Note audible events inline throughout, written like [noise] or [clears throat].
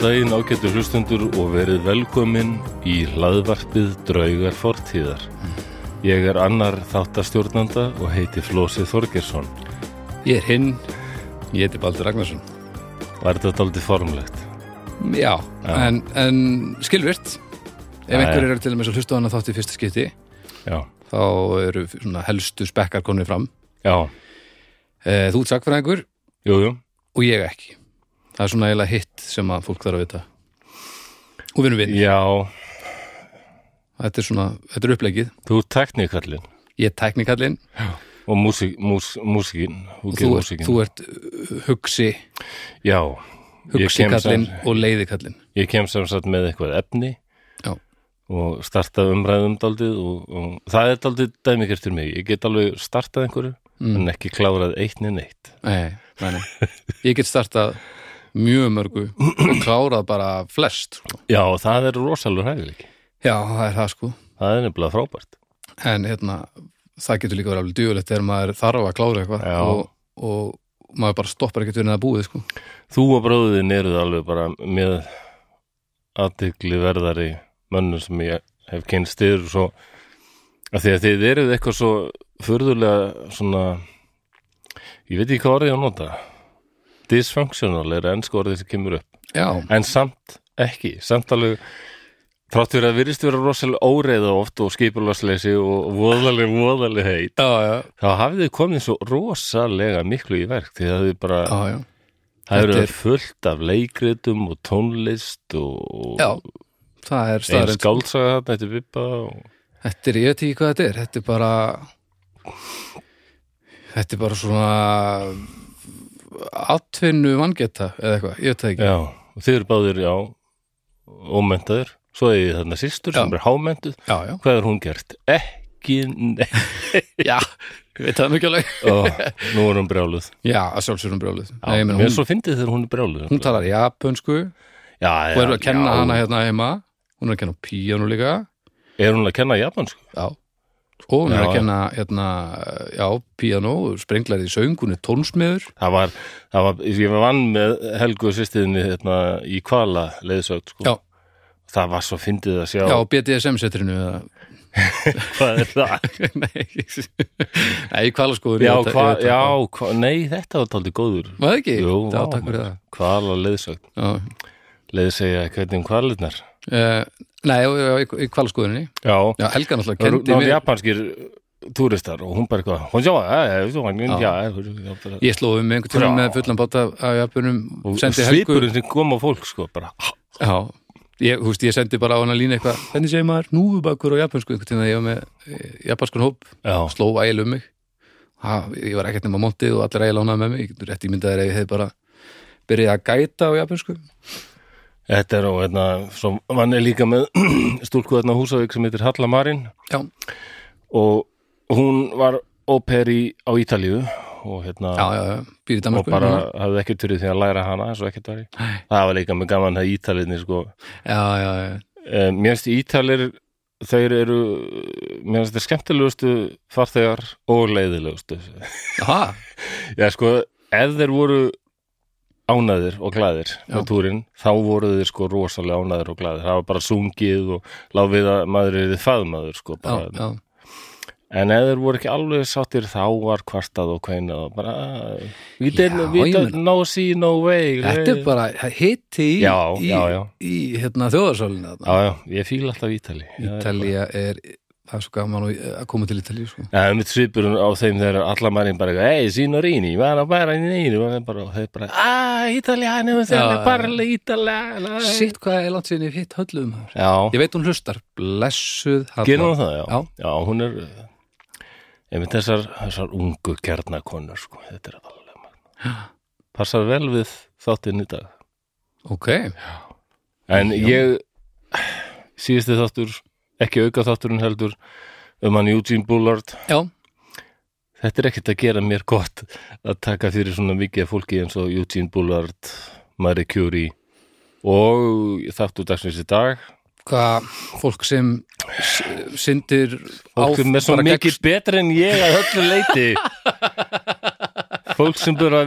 Daginn ágættu hlustundur og verið velkomin í hlaðvarpið Draugar fortíðar. Ég er annar þáttastjórnanda og heiti Flósi Þorgersson. Ég er hinn, ég heiti Baldur Ragnarsson. Var þetta aldrei formlegt? Já, En, en skilvirt. Ef einhverjir eru til dæmis að hlusta á hana þátt í fyrsta skipti, Já. þá eru helstu spekkar konið fram. Já, E, þú jú, jú. og ég ekki. Það er svona eiginlega hitt sem að fólk þarf að vita. Og við erum. Já, Þetta er svona, þetta er upplegið. þú ert teknikallinn Ég er teknikallinn, og músík, mús, músíkin. Þú, þú, ert- uh, hugsi, Já, sem, og leiðikallinn. ég kem sem sagt með eitthvað efni Já. og starta umræðum daldið og, og það er daldið dæmikert fyrir mig. Ég get alveg startað einhverju Mm. en ekki klárað eitt niður neitt. Nei, nei, nei. Ég get startað mjög mörgu og klárað bara flest. Sko. Já, og það er rosalur hæfileiki. Já, það er það sko. Það er nefnilega frábært. en hérna, það getur líka verið alveg djúlegt þegar maður þarf að klára eitthvað og, og maður bara stoppar ekkert við að búið sko. Þú og bróðin eruð alveg bara með aðtykli verðari mönnum sem ég hef kynst yfir svo að því að þið eruð eitthvað svo furðulega svona ég veit ekki hvað orðið að nota dysfunctional er ennsku orðið sem kemur upp. Já, en samt ekki, samt alveg þrátt fyrir að virðist vera rosalega óreiða oft og skipulasleysi og voðaleg, voðaleg heit já, já, þá hafið þið komið svo rosalega miklu í verk því að þið bara já, já. Það eru Þetta er- fullt af leikritum og tónlist og já það er einn staðarind skálsaga þarna eftir Bibba og... Þetta er, ég veit ekki hvað þetta er. Þetta er bara þetta er bara svona atvinnu vangeta eða eitthvað, ég veit það ekki. Já, þið eru báðir, já ómentaður, svo er þarna systur sem er hámentuð, Já, já, hvað er hún gert? Ekki, [laughs] já, ég veit það mikið alveg. Nú er hún brjáluð. Já, að sjálfsögum brjóluð Já, Nei, Mér hún, svo fyndið þegar hún er brjáluð. hún talar japansku Já, já, og er að kenna já. hana hérna heima? Hún er að kenna á píanu líka. Er hún að kenna japansku? Já, og hún er að kenna hérna, já, píanó, sprenglar í söng, hún er tónsmiður Það var, það var, ég var vann með Helgu sýstiðinni hérna, í kvala leiðsögt, sko. Það var svo fyndið að sjá. Já, BDSM-setrinu eða, [laughs] hvað er það? [laughs] Nei, í kvalaskoður Já, hva, já hva, nei, þetta var taldið góður. Var það ekki? Jú, já, takk fyrir það. Kvala leiðsögn. Já. Leiðsegja hvernig um kvalirnar Uh, nei, í, í kvalaskoðurinni Já, Já, Helga náttúrulega það kendi eru mér japanskir túristar og hún bara eitthvað hún sjá, já, já, já, já, já bara- Ég slóði með einhvern tíma með fullan báta af japunum og svipurinn sem kom á fólk sko, bara, Já, ég, veist, ég sendi bara á hana lína eitthvað Hvernig segir maður núfubakur á japansku einhvern tíma ég var með eh, japanskun hóp já, sló ægilega um mig. Ha, ég var ekkert nema montið og allir ægilega ánægði með mig. Ég getur rétt ímyndaðir ef ég hef bara byrjað að gæta á japansku þetta er og hérna, svo vann er líka með [clears throat] stúlku hérna á Húsavík sem heitir Halla Marin já, og hún var óperi á Ítalíu og hérna já, já, og bara hafði ekkert fyrir því að læra hana eins og ekkert var í. Það var líka með gaman að Ítalíðni sko. Já, já, já, Eh, Mér finnst Ítalir þeir eru mér finnst þeir skemmtilegustu farþegar og leiðilegustu. [laughs] Já sko, ef þeir voru ánæðir og glæðir Já. með túrin, þá voru þeir sko rosalega ánæðir og glæðir, það var bara sungið og lág við að maður er þið faðmaður sko, já, bara. já en ef þeir voru ekki alveg sáttir þá var kvartað og kveinað og bara we Já, don't no see no way Þetta er bara hitti í, Já, í, já, já. í hérna, þjóðarsálinu Já, já, ég fíla alltaf Ítali Já, Ítalía er, það er svo gaman að koma til Ítalíu sko. Já, mitt svipurinn á þeim þegar allar mærin bara hei, signorini, var að bara í neinu og bara, þeir bara, aaa, Já, er bara italiano Sitt hvað er langt sinni hitt höllum Já, Ég veit hún hlustar, blessuð gerum það, já. Já. Já, hún er einmitt þessar, þessar ungu kjarnakonur, sko, þetta er alveg magna. [gasps] Passar vel við þáttinn í dag. Ok, En Já. ég, síðusti þáttur, ekki auka þátturinn heldur, um hann Eugene Bullard, já, þetta er ekkert að gera mér gott að taka fyrir svona mikið fólki eins og Eugene Bullard, Marie Curie og þáttur dagsins í dag. Hvað fólk sem syndir fólk sem er svo mikið gegn- betra en ég að öllu leiti [laughs] fólk sem bara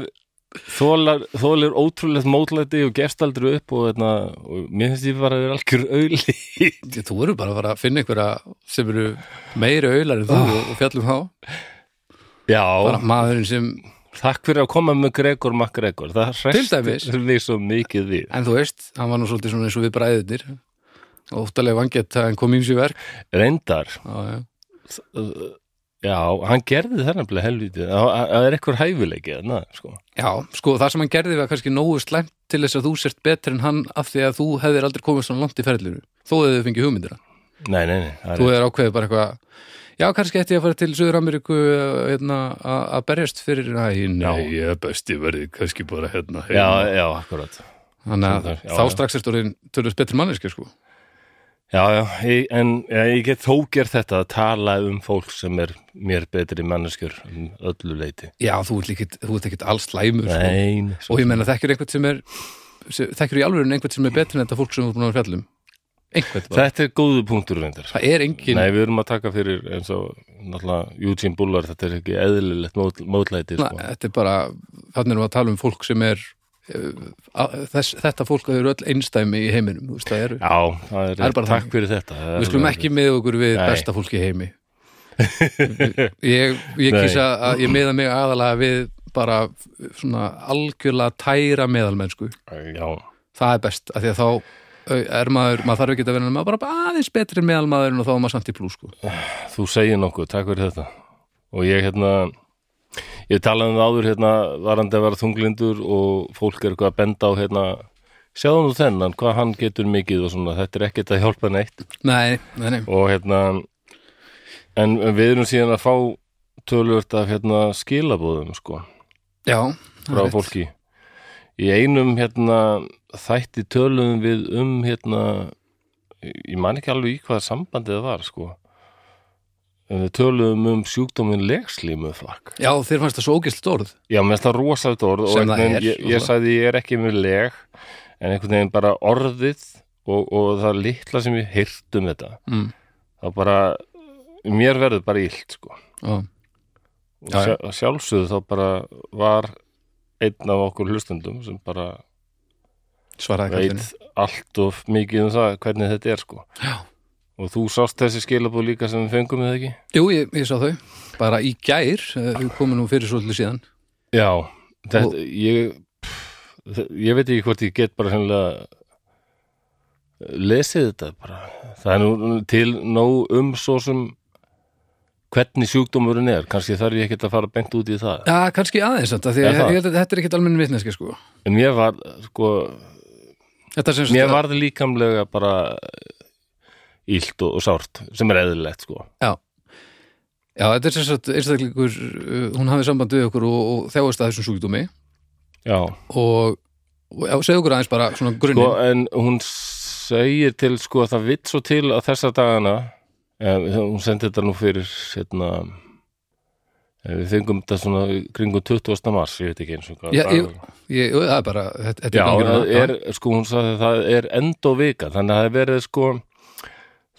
þólar, þólar ótrúlegt mótlæti og gefst aldrei upp og, þarna, og mér finnst ég bara að vera algjör auðli Þú eru bara að fara að finna einhverja sem eru meiri auðlar en þú Ah. og, fjallum þá. Já, bara maðurinn sem, takk fyrir að koma með Gregor MacGregor. Það hrestir við svo mikið við. En þú veist hann var nú svolítið svona eins og við bræðirnir og óttalega vangett að hann kom ímsi verk. Reyndar. Já, já. Hann gerði það nefnilega helvítið það er eitthvað hæfileiki þarna, sko. já, sko það sem hann gerði var kannski nógu slæmt til þess að þú sért betur en hann af því að þú hefðir aldrei komið svona langt í ferðlinu þó hefur þið fengið hugmyndir Nei, nei, nei það þú hefur ákveðið bara eitthvað já, kannski ætti ég að fara til Suður-Ameríku hérna, að berjast fyrir Æ, nei, ég er besti verði kannski bara hérna Já, já, akkurat þannig að þá strax er stórin tölvist betri manneski sko. Já, já, ég, en já, ég get þó gert þetta að tala um fólk sem er mér betri manneskjur um öllu leiti já, þú ert ekkit, þú ert ekkit alls slæmur sko. Nei, nei, og ég menna þekkir einhvern sem er þekkir í alveg einhvern sem er betri en þetta fólk sem þú er búin að vera fjallum einhvern bara, Þetta er góðu punktur reyndar. Það er engin Nei, við erum að taka fyrir eins og náttúrulega Eugene Bullard, þetta er ekki eðlilegt mót, mótlæti, sko. þetta er bara, þannig erum við að tala um fólk sem er að- þess, þetta fólk eru öll einstæmi í heiminum þú veist, það eru, Já, það er, er bara takk fyrir þetta er við skulum ekki með okkur við Nei. besta fólki í heimi. [laughs] Ég, ég kýsa að ég meða mig aðalega við bara svona algjörlega tæra meðalmennsku. Já, það er best, af því að þá er maður, maður þarf ekki að vera nema bara aðeins betri en meðalmaðurinn og þá er maður samt í plús sko. þú segir nokkuð, takk fyrir þetta. Og ég hérna ég talaði um það áður hérna varandi að vera þunglindur og fólk er eitthvað að benda á hérna sjáðu nú þennan, hvað hann getur mikið og svona, þetta er ekkert að hjálpa neitt. Nei, nei, nei, og hérna en við erum síðan að fá tölvört af hérna skilabóðum sko, já frá rétt. fólki. Í einum hérna þætti töluðum við um hérna ég man ekki alveg í hvað sambandið það var sko við töluðum um sjúkdómin legslímuflakk já, þér fannst það svo ógæslt orð. Já, mér finnst það rosalegt orð og Sem það einhvern er, ég, ég sagði ég er ekki með leg en einhvern veginn bara orðið og, og það litla sem ég heyrt um þetta mm. þá bara mér verður bara illt sko. Já, og já. sjá, sjálfsögðu þá bara var einn af okkur hlustendum sem bara svaraði veit allt of mikið um það hvernig þetta er sko. Já. Og þú sást þessi skilabúð líka sem við fengum eða ekki? jú, ég, ég sá þau, bara í gær eh, við komum nú fyrir svolítið síðan. Já, þetta, ég pff, ég veit ekki hvort ég get bara hennilega lesið þetta bara. Það er nú til nóg um svo sem hvernig sjúkdómurinn er, kannski þarf ég ekkert að fara beint út í það, já, kannski aðeins af því að ég þetta er ekkit almenn vitneski sko. en mér var sko, þetta mér varði líkamlega bara ílt og, og sárt sem er eðlilegt sko. Já, já, þetta er sem sagt einstaklingur, uh, hún hafði samband við okkur og, og þjáist að þessum sjúkdómi. Já, og, og já, segðu okkur aðeins bara svona grunni sko, en hún segir til sko að það vitt svo til að þessa dagana eh, hún sendi þetta nú fyrir hérna eh, við fengum þetta svona kringum 20. mars, ég veit ekki eins og hvað Já, ég, ég, það er bara, þetta, þetta Já, er, sko, hún sagði að það er endovika, þannig að það er verið, sko,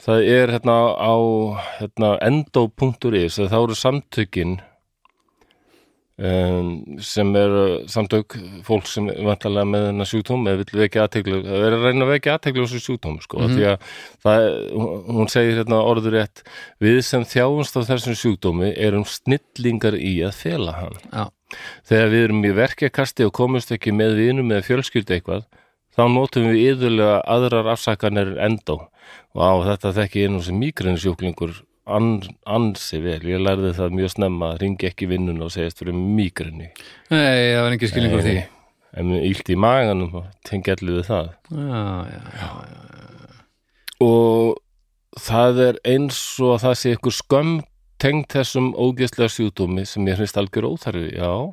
það er hérna á hérna, endo.is, þá eru samtökin um, sem eru samtök fólk sem er vantarlega með þennan sjúkdóm eða vill vekja aðteglu, það er að reyna að vekja aðteglu á þessu sjúkdóm, sko, Mhm. því að það, hún- segir hérna orður rétt við sem þjáumst á þessum sjúkdómi erum snillingar í að fela hann Já, Þegar við erum í verkjakasti og komumst ekki með vinum eða fjölskyldu eitthvað, þá notum við yðurlega aðrar afsakanir en endó. Og á þetta þekki ég nú sem mýgrænsjúklingur an, ansi vel. Ég lærði það mjög snemma að ringi ekki vinnun og segjast fyrir mýgræni. nei, það var engin skilningur því. En ílt í maganum og tengi allir við það. Já, já, já, Og það er eins og að það sé ykkur skömm tengt þessum ógeðslega sjúkdómi sem ég hrist algjör óþarfi. Já,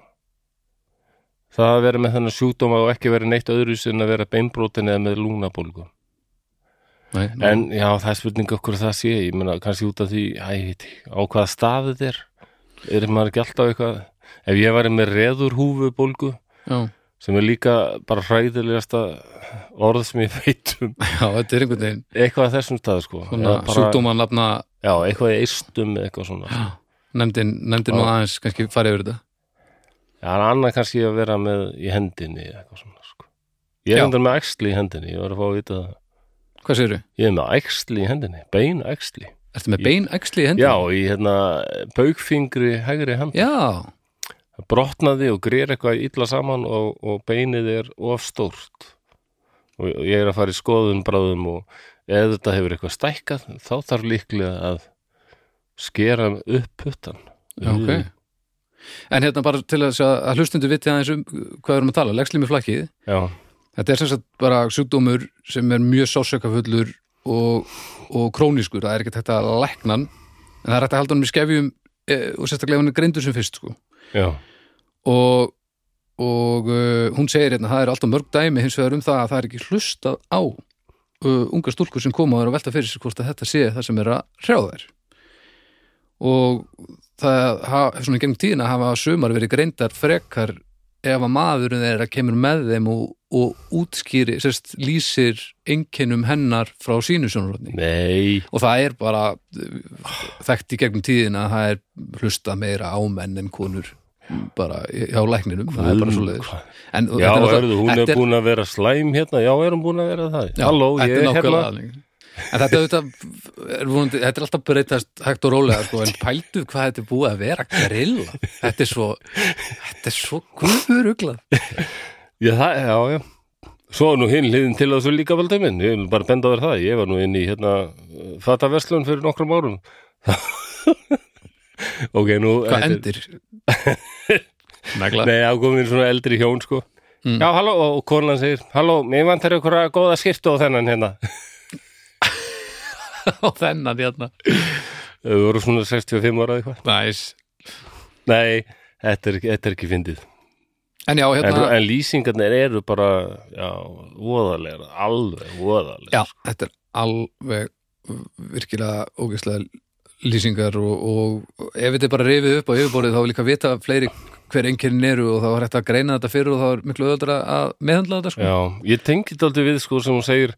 það að vera með þennan sjúkdóma og ekki vera neitt öðru sin að vera beinbrotin eða með lúnabólgu. Nei. En já, það er spurning okkur það sé, ég meina kannski út af því, æ, ég veit ekki, á hvaða staðið þetta er, er maður ekki alltaf eitthvað, ef ég væri með reðurhúfubólgu, já, sem er líka bara hræðilegasta orð sem ég veit um, [laughs] já, þetta er einhvern veginn eitthvað að þessum stað, sko. sjúkdóman lafna Já, eitthvað í eistum eitthvað svona. nefndin, nefndin nú Já. aðeins kannski farið yfir þetta Já, annað kannski að vera með í hendinni eitthvað svona, sko. Ég er endur með æxli í hendinni, ég var að fá að vita það. Hvað segirðu? Ég er með æxli í hendinni, bein æxli. Ertu með bein æxli í hendi? Já, í hérna baukfingri hægri hand. Já, brotnaði og grir eitthvað illa saman og, og beinið er of stórt. Og ég er að fara í skoðun bráðum og ef þetta hefur eitthvað stækkað, þá þarf líklega að skera upp puttan. já, ok. En hérna bara til að, að hlustundu viti aðeins um hvað við erum að tala, legslimi flakkið. Já, Þetta er sem sagt bara sjúkdómur sem er mjög sásökafullur og, og krónískur, það er ekki hægt að lækna hann, en það er hægt að halda hann með skefjum e, og sérstaklega hann er greindur sem fyrst sko. og, og uh, hún segir hérna, það er alltaf mörg dæmi hins vegar um það að það er ekki hlustað á uh, unga stúlkur sem koma og eru að velta fyrir sér hvort að þetta sé það sem er að hrjáða þær. Og það hafa, svona í gegnum tíðina hafa sumar verið greindar frekar ef að maðurinn þeirra kemur með þeim og, og útskýri, sérst, lýsir einkennum hennar frá sínu sjónarotni nei, og það er bara þekkt í gegnum tíðina að það er hlusta meira á menn en konur bara hjá lækninum, það er bara svo leiðis Já, er hörðu, hún er búin að vera slæm hérna, já, er hún búin að vera það? já, Halló, ég er hérna. En þetta, þetta, er vonandi, þetta er alltaf breytast hægt og rólega sko, en pældu hvað þetta er búið að vera grilla þetta er svo þetta er svo guðuruglað Já, það, já, já. Svo nú hinn hliðin til þessu líka valdið minn, ég vil bara benda á þér það, ég var nú inn í hérna fata verslun fyrir nokkrum árum. [laughs] ok, nú... hvað negla Nei, ákomin svona eldri hjón, sko. Mm. Já, halló, og konan segir, halló, mér vantar ykkur að góða skýrtu á þennan hérna. [laughs] á þennan hérna Þau voru svona 65 ára eitthvað. næs Nei, þetta er, þetta er ekki fyndið. en já, En, hérna en lýsingarnir eru bara, já, voðalegar, alveg voðalegar. Já, þetta er alveg virkilega ógeðslega lýsingar og, og ef þetta er bara rifið upp á yfirborðið þá er líka að vita fleiri hver einkernin eru og þá er hægt að greina þetta fyrir og þá er miklu öðra að meðhandla þetta sko. Já, ég tengi þetta aldrei við sko sem hún segir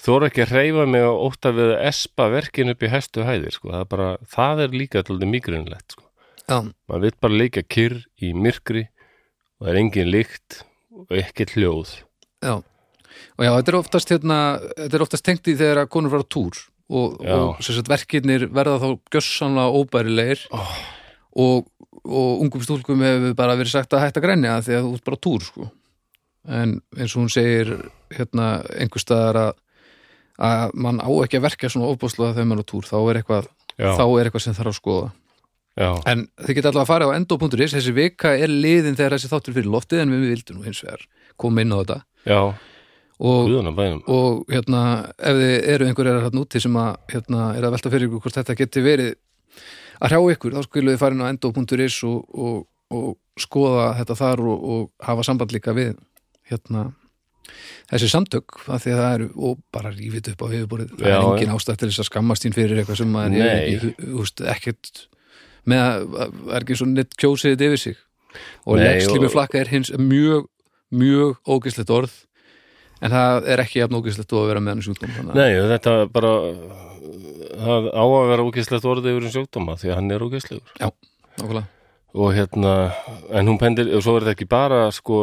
þóra ekki að hreyfa mig og ótta við að espa verkin upp í hæstu hæðir sko. það, er bara, það er líka aldrei mýgrinlegt sko. Maður vill bara leika kyrr í myrkri og það er engin lykt og ekkert hljóð já. Og já, þetta er oftast hérna, þetta er oftast tengt í þegar að konur fara á túr og, og sagt verkirnir verða þá gjössanlega óbærilegir oh, og, og ungum stúlkum hefur bara verið sagt að hætta að grenja því að þú ert bara á túr sko. en eins og hún segir hérna einhver staðar að, að mann á ekki að verka svona ofbúslega þegar maður er á túr. Þá er eitthvað, já, þá er eitthvað sem þarf að skoða. Já, en þið geta allavega að fara á endo.is þessi vika er liðin þegar þessi þáttur fyrir loftið en við vildum nú hins vegar koma inn á þetta. Já, og, og hérna ef þið eru einhverjar hérna úti sem að hérna, er að velta fyrir ykkur hvort þetta geti verið að hrjá ykkur, þá skilum við farin á endo.is og, og, og skoða þetta þar og, og hafa samband líka við hérna þessi samtök, að því að það eru og bara rífið upp á yfirborðið. Það Já, er engin ástæð til þess að skammast þín fyrir eitthvað sem maður er ekkert með að, er ekki svo neitt kjósið þetta yfir sig. Og og- flakka er hins mjög, mjög ógislegt orð en það er ekki jafn ógislegt að vera með hann sjúkdóm þannig að Nei, þetta bara það á að vera ógislegt orðið yfir um sjókdóma því að hann er ógislegur nákvæmlega. Og hérna, en hún pendir og svo er þetta ekki bara sko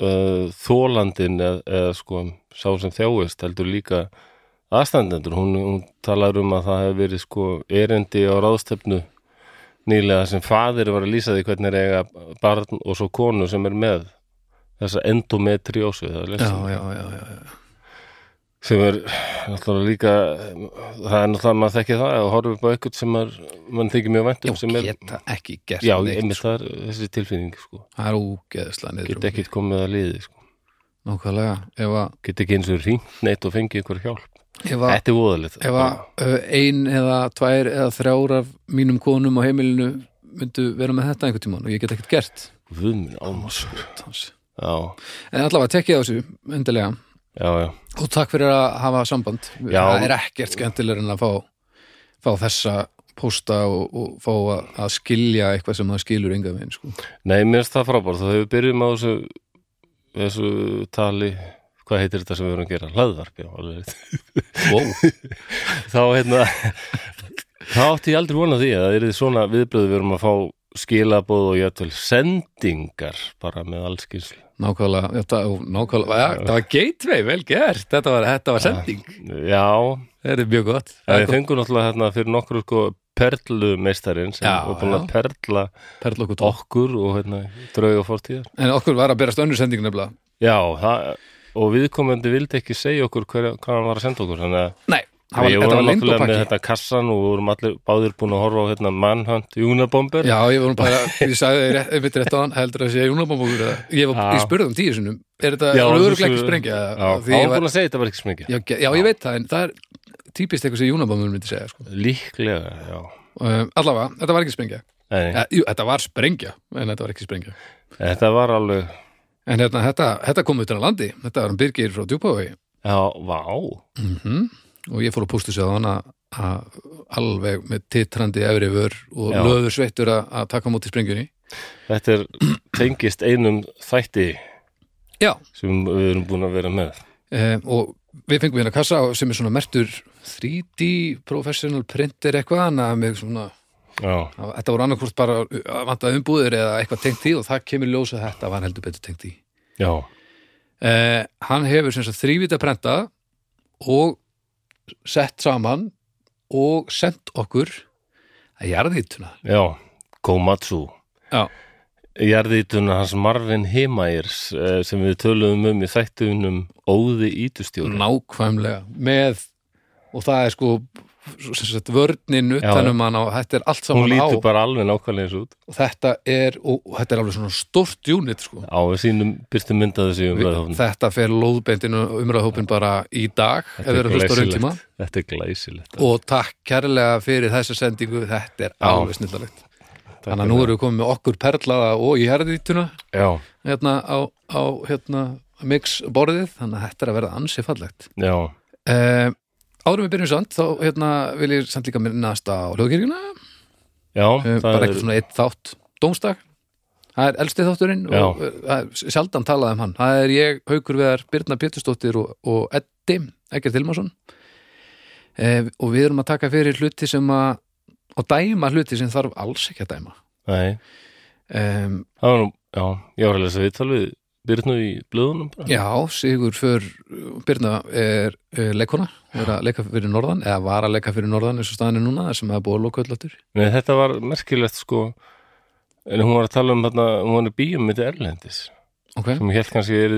uh, þólandin eða, eða sko sá sem þjáist heldur líka aðstandendur, hún, hún talar um að það hefur verið sko erindi á ráðstefnu nýlega sem fadir var að lýsa því hvernig er eiga barn og svo konu sem er með þessa endometriósu já, já, já, já, já. Sem er náttúrulega líka það er náttúrulega maður þekki það og horfum upp á eitthvað sem maður, mann þykir mjög vænt já um sem er, geta ekki gert já, einmitt sko. það er þessi tilfinning sko, það er ógeðslega niður get ekkit komið að liði sko, nákvæmlega. Ef að, get ekki eins og rýnt neitt og fengið einhver hjálp, ef að, þetta er voðalegt ef að ein eða tvær eða þrjár af mínum konum á heimilinu myndu vera með þetta einhvern tímann og ég get ekkert gert. Við minn já, en allavega tekkið á þessu og takk fyrir að hafa samband Já. það er ekkert skemmtilegur en að fá, fá þessa pósta og, og fá að, að skilja eitthvað sem það skilur enga veginn sko. nei, mér finnst það frábært þá hefur við byrjum á þessu þessu tali hvað heitir þetta sem við erum að gera, hlaðvarp já, alveg wow. [laughs] þá hérna þá átti ég aldrei vona því að það er svona viðbröðu við erum að fá skilabóð og jætvel sendingar bara með allskins nákvæmlega, það, nákvæmlega ja, það var gateway, vel gert, þetta var, þetta var sending. Já, þetta er mjög gott það við fengum náttúrulega hérna fyrir nokkur sko perlumeistarinn sem var búin að perla perla okkur okkur og hérna drauga fórtíðar en okkur var að berast önnur sending nefnilega. Já, það, og viðkomandi vildi ekki segja okkur hver, hvað hann var að senda okkur nei, var, leynd og náttúrulega með þetta kassan og við vorum allir báðir búin að horfa á hérna Manhunt Unabomber já, ég nú bara, [laughs] ég sagði rétt- einmitt rétt á hann heldur að sé Júnabambúkur ég, ég spurði um tíu sinnum. Er þetta svo- ekki sprengja? Já, Því hann ég var var, búin að segja þetta var ekki smikið já, já, ég veit það en það er típist eitthvað sem Júnabambúkur myndi segja sko. Líklega, já. Um, allavega, þetta var ekki sprengja. Ja, jú, þetta var sprengja, en þetta var ekki sprengja. Þetta var alveg en hérna, þetta, þetta kom utan að landi. Þetta var hann Birgir frá Djúpavegi Já, vá. Mm og ég fór að pústu sig á hann að að alveg með titrandi efri vör og Já. löður sveittur að, að taka á móti sprengjunni. Þetta er tengist einum þætti já, sem við erum búin að vera með. Um, og við fengum hérna kassa sem er svona mertur 3D professional printer eitthvað hann að með svona Já, að- þetta voru annarkvort bara að vanta umbúðir eða eitthvað tengt því og það kemur í ljós að þetta var heldur betur tengt já, uh, hann hefur sem sagt þrývita prenta og sett saman og sendt okkur að jarðhýttuna já Komatsu. Já, Jarðítuna hans Marvin Himayers eh, sem við töluðum um í þættunum Óði Ítustjóri nákvæmlega. Með og það er sko sagt, vörnin utanum hann og þetta er allt Hún saman á. lítur bara alveg nákvæmlega eins út. Og þetta er, og, og þetta er alveg svona stort unit sko. á við sínum byrstu mynda þessi umræðhófn þetta fer lóðbeintinu umræðhópin bara í dag hlusta á rauntíma Þetta er glæsilegt. Og takk kærlega fyrir þessa sendingu þetta er Já. alveg snillalegt þannig að nú erum við komið með okkur perlaða og í herðítuna Já, hérna á, á hérna mix borðið, þannig að þetta er að verða ansi fallegt. Já, uh, árum við byrjum samt þá hérna vil ég samt líka minnast á hljóðkirkjuna. Já það bara er- eitthvað svona eitt þátt. Dómstak það er elsti þátturinn Já. og uh, er sjaldan talað um hann. Það er ég, Haukur Veðar, Birna Pétursdóttir og, og Eddi, Egger Tilmarsson uh, og við erum að taka fyrir hluti sem að og dæma hluti sem þarf alls ekki að dæma. Nei, um, það var nú, já, ég var að lesa viðtal við Byrnu í blöðunum bara. Já, Sigur för Birna er uh, leikona er að leika fyrir norðan, eða var að leika fyrir norðan eins og staðan er núna, sem er búið að loka öllötur Nei, þetta var merkilegt sko en hún var að tala um þarna, hún var í bíum með Erlendis. Ok, sem ég held kannski er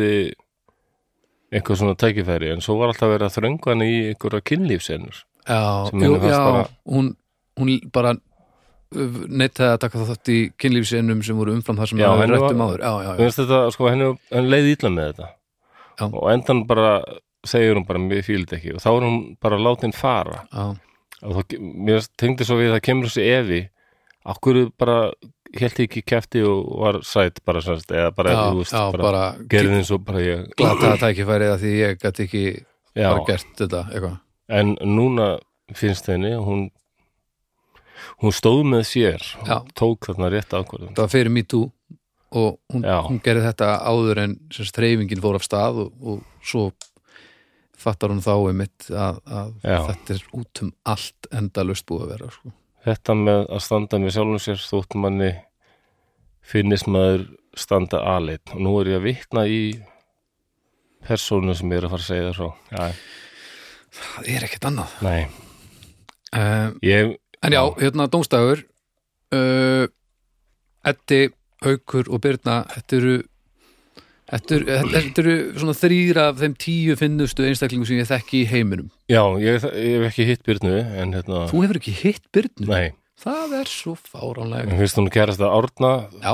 eitthvað svona tækifæri en svo var alltaf að þröngu hann í einhverja kynlífsennur já, jú, já bara- hún, hún bara neittaði að taka þátt í kynlífsinnum sem voru umfram það sem það var rættum var- áður. Já, já, Mér finnst þetta, sko, henni, henni leið ítla með þetta. Já. og endan bara segir hún bara, mér fílið ekki. Og þá er hún bara látin fara. Já, og þá, mér tengdi svo við að kemur þessi evi. Okkur bara held ekki kefti og var sætt bara sannst, eða bara, já, veist, já bara, bara gerði eins og bara ég glataða tækifærið að því ég gæti ekki bara gert þetta eitthvað. En núna finnst henni að hún hún stóð með sér og tók þarna rétt ákvörðun. Það fyrir me too og hún, hún gerði þetta áður en hreyfingin fór af stað og, og svo fattar hún þá einmitt að, að þetta er út um allt endalaust búið að vera sko. þetta með að standa með sjálfum sér þótt manni finnist maður standa aleitt og nú er ég að vitna í persónu sem er að fara að segja það frá. Já, það er ekkert annað. Nei, um, ég en já, hérna dómstæður uh, Eddi, Haukur og Birna þetta eru Þetta eru, þetta eru svona þrýr af þeim tíu finnustu einstaklingum sem ég þekki í heiminum. já, ég, ég hef ekki hitt Byrnu en hérna, Þú hefur ekki hitt Birnu? nei, Það er svo fáránlega. en finnst hún kærast að Árna Já,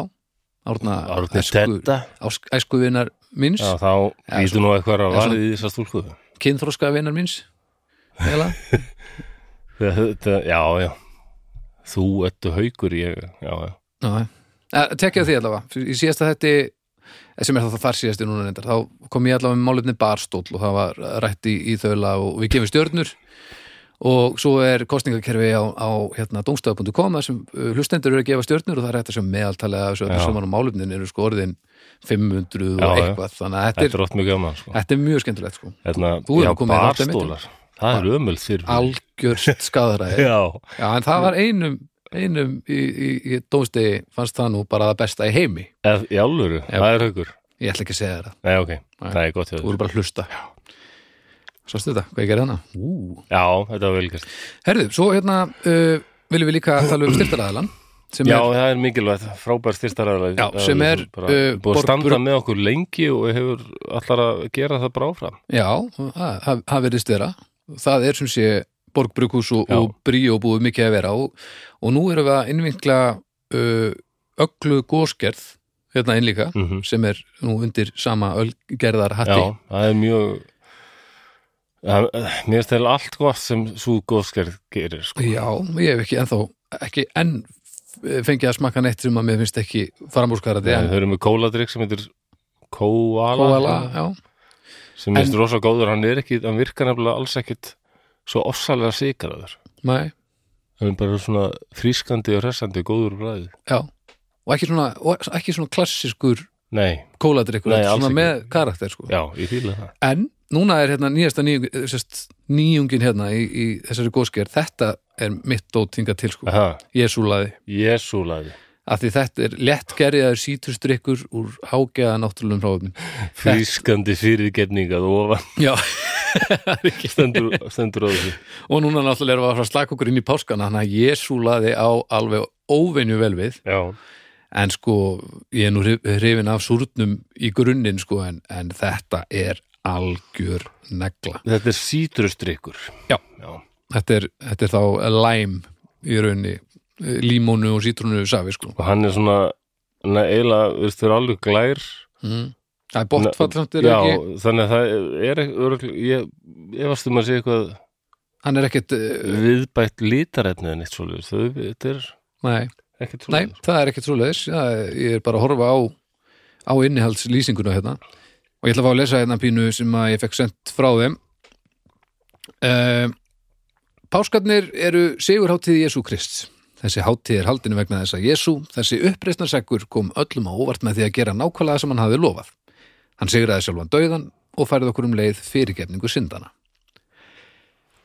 Árna Árni æsku, Tedda ásk- æskuvinar míns, já, þá lítur nú eitthvað að varði í þessa stúlku kynþróska vinar míns. Heila. [laughs] þetta, já, já þú ettu haukur ég, já, já já. Tekja því allavega. Í síðasta þetta sem er það þar síðasti núna reyndar, þá kom ég allavega með málefni barstóll og það var rætt í, í þaula og við gefum stjörnur og svo er kostningakerfi á, á hérna, domstaf.com sem uh, hlustendur eru að gefa stjörnur og það er hægt að sem meðaltalega þessu öllu Já. saman og málefnin eru sko orðin 500 Já, og eitthvað þannig að þetta er, sko. þetta er mjög skemmtilegt sko. hérna, Þú já, komið þetta barstólar það er ömöld þér algjörst skadræði [laughs] já, Já, en það var einum einum í, í, í dómstegi fannst það nú bara það besta í heimi. Eð, í álfuru, Já. það er haukur ég ætla ekki að segja það, Nei, ok, það er gott þú voru bara að hlusta. Sástu þetta, hvað ég gerði hana? Ú. Já, þetta var velgast Herðu, svo hérna uh, viljum við líka tala um styrtaræðalan Já, er, það er mikilvægt, frábær styrstaræðar Já, sem er, bara, uh, búið að standa Borg- með okkur lengi og hefur allar að gera það bara áfram. Já, það verðist vera. Það er sem sé borgbrukus og, Já. og bríó búið mikið að vera. Og, og nú erum við að innvinkla uh, öglu góskerð hérna inn líka mm sem er nú undir sama ölgerðar hatti Já, það er mjög það, Mér það allt gott sem svo góðskerð gerir sko. Já, ég hef ekki ennþá ekki enn fengið að smakka neitt sem að mér finnst ekki framúrskarandi Þau en eru með kóladrykk sem heitir Kóala, kóala, sem finnst En- rosa góður, hann er ekki hann virkar nefnilega alls ekkit svo ofsalega sikraður nei, hann er bara svona frískandi og hressandi góður bræði já. Og ekki svona, og ekki svona klassiskur Nei, kóladrykkur, er svona ekki. með karakter sko. já, ég fíla það. En núna er hérna nýjasta nýjung, sest, nýjungin hérna í, í þessari góskerð, þetta er mitt dótinga til sko, Aha, Jesúlaði. Jesúlaði af því þetta er lettgerjaður sítrusdrykkur úr hágeða náttúrulegum hráfnum frískandi fyrirgefning að ofan. [laughs] Já, [laughs] stendur, stendur á þessu. Og núna náttúrulega erum við að slaka okkur inn í páskana þannig að Jesúlaði á alveg óvenju vel við. Já, en sko, ég er nú hrif- hrifin af súrnum í grunninn sko en, en þetta er algjör negla. þetta er sítrusdrykkur. Já. já. Þetta er, þetta er þá læm í raunni, límónu og sítrúnu safi sko. og hann er svona Nei, eiginlega, þú veist, þau eru alveg glær Mm. Það er ekki, þannig að það er ekki ég, ég varst um að segja eitthvað hann er ekkert, uh, viðbætt lítarefni en eitt svoleiðis, þetta er nei, ekkert nei, svoleiðis það er ekkert svoleiðis, ég er bara að horfa á, á innihaldslýsinguna hérna og ég ætla að fá að lesa hérna pínu sem að ég fekk sendt frá þeim. Uh, Páskarnir eru sigurháttíð Jésú Krist. Þessi háttíð er haldinu vegna þess að Jésú, þessi uppreisnarseggur, kom öllum á óvart með því að gera nákvæmlega sem hann hafði lofað. Hann sigraði sjálfan dauðan og færði okkur um leið fyrirgefningu syndana.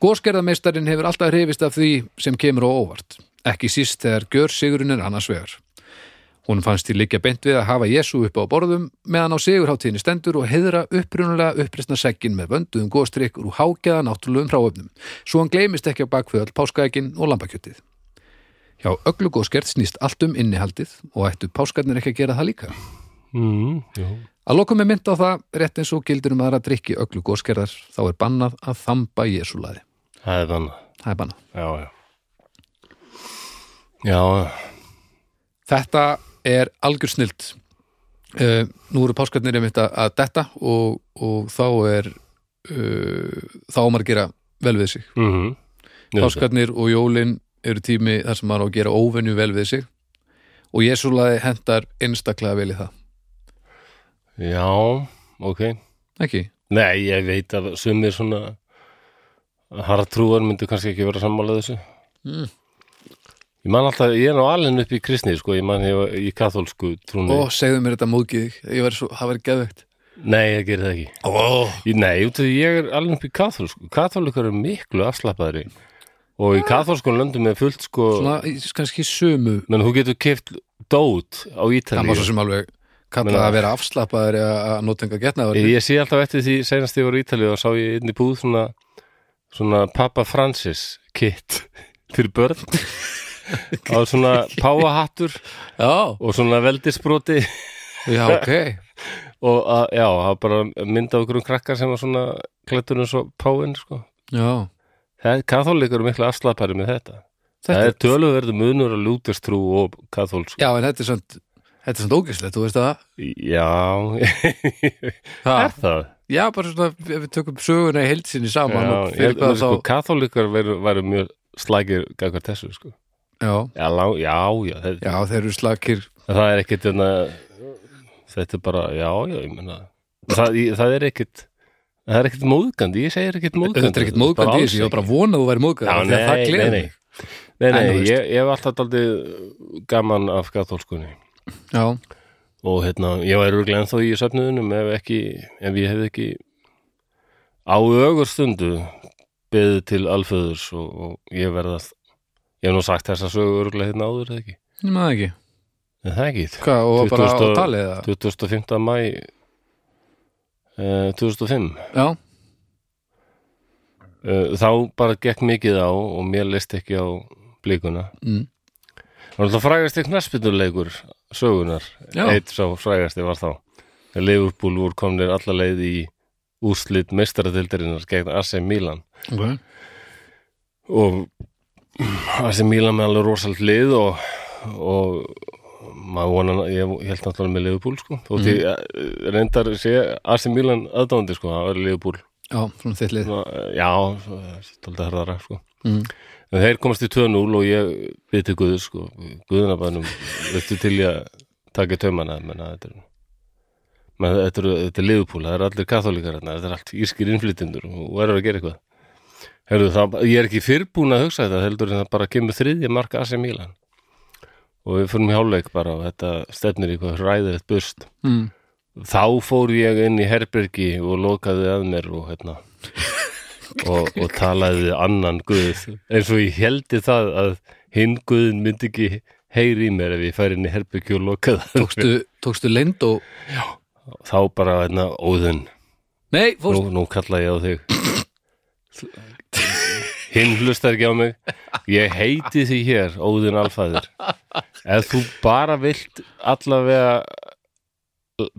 Góskerðameistarin hefur alltaf hrifist af því sem kemur á óvart, ekki síst þegar gjör sigurinn er annars vegar. Hún fannst því liggja beint við að hafa Jésu upp á borðum meðan á sigurháttíðinni stendur og heiðra upprunulega uppreisna sekkin með vönduðum góðstrykkur úr hágeða náttúrulegum hráöfnum, svo hann gleymist ekki á bakföðal páskaækin og lambakjötið. Hjá öllu góðskerð snýst allt um innihaldið og ættu páskarnir ekki að gera það líka. mm. Að lokum er mynd á það, rétt eins og gildur um aðra drikki öllu góðskerðar, þá er bannað að þamba Jésúlaði. það er þannig Það er bannað. já, já já, Þetta er algjör snilt. Uh, nú eru páskarnir einmitt að, að detta og, og þá er uh, þá á maður að gera vel við sig. mhm Páskarnir og jólin eru tími þar sem maður á að gera óvenju vel við sig og Jésúlaði hendar einstaklega vel í það. já, ok Ekki? nei, ég veit að sumir svona hartrúar myndu kannski ekki vera sammála þessu Mm. ég man alltaf, ég er nú alveg upp í kristni sko, ég man ég í kathólsku trúni Ó, segðu mér þetta þig. Ég var svo, það var geðvegt. nei, ég gerir það ekki Ó, Nei, ég er alveg upp í kathólsku Kathólikar eru miklu afslappaðri og í kathólskun löndum er fullt sko svona kannski sömu. menn þú getur keft dót á Það má svo sem alveg kalla Meina- að vera afslappaður að nota enga getnaður. ég, ég sé alltaf eftir því senast ég var í Ítalíu og sá ég inn í búð svona svona Papa Francis kit [laughs] fyrir börn [laughs] á svona páahattur og svona veldisbroti já, ok. [laughs] og að, já, það var bara mynd af okkur um krakkar sem var svona klættur eins og páin sko. Já, Kathólikar eru miklu afslappari með þetta þetta Það er töluverðu munur að lútestrú og kathólsk. Já, en þetta er svona Þetta er svona ógæslegt, þú veist það? Já, [laughs] er það? já, bara svona, ef við tökum söguna í heilsinni saman Já, ég, hvað sko, væru, væru mjög slækir gagvar þessu, sko. Já, Já, já, já, það, já, þeir eru slakir það er ekkit, enna, þetta er bara, já, já, ég menna, það, það er ekkit, það er ekkit móðgandi, ég segir ekkit móðgandi. Þetta er ekkert móðgandi ég var bara að vona að þú væri móðgandi Já, að nei, nei. Nei, En nei, þú veist. ég, ég hef alltaf daldið gaman af kathólskunni. Já, og hérna, ég væri örglega ennþá í söfnuðunum ef ekki, ef ég hefði ekki á ögur stundu beðið til alföðurs og, og ég verða Ég hef nú sagt þessa sögu örgulega hérna áður eða ekki Ég maður ekki En það ekki Hvað, og bara á 2000 talið eða? 25. mæ uh, 2005 Já, uh, Þá bara gekk mikið á og mér leist ekki á blíkuna mm. Það var alltaf frægasti knarsbytnuleikur sögunar Já. Eitt sá frægasti var þá. Liverpool voru komnir alla leið í úrslit meistaradildarinnar gegn AC Milan. Ok. Og AC Milan með alveg rosalt lið og, og maður vonan, ég, held náttúrulega með Liverpool sko, þótt ég mm. reyndar sé AC Milan aðdándi sko, það var Liverpool. Já, svona þitt lið Svona, já, tólda herðara sko. Mm. en þeir komast í 2-0 og ég við til Guð sko, Guðunabænum veistu til ég að taka taumana? Menna þetta er menn, þetta, er, þetta er Liverpool, það er allir katholíkar hérna, þetta er allt írskir innflytjendur og verður að gera eitthvað. Herðu, það, ég er ekki fyrrbúin að hugsa þetta heldur en það bara kemur þriðja marka AC Milan og við fyrir hálfleik bara og þetta stefnir í hvað ræðilegt bust Mm. þá fór ég inn í herbergi og lokaði að mér og hérna [laughs] og, og talaði annan guð. Eins og ég heldi það að hinn guðin myndi ekki heyri í mér ef ég færi inn í herbergi og lokaði. Tókstu, tókstu leynd og þá bara hérna óðun Nei, fórst nú, nú kalla ég á þig [coughs] hinn hlustar ekki á mig. Ég heiti því hér óðun alfæður ef þú bara vilt allavega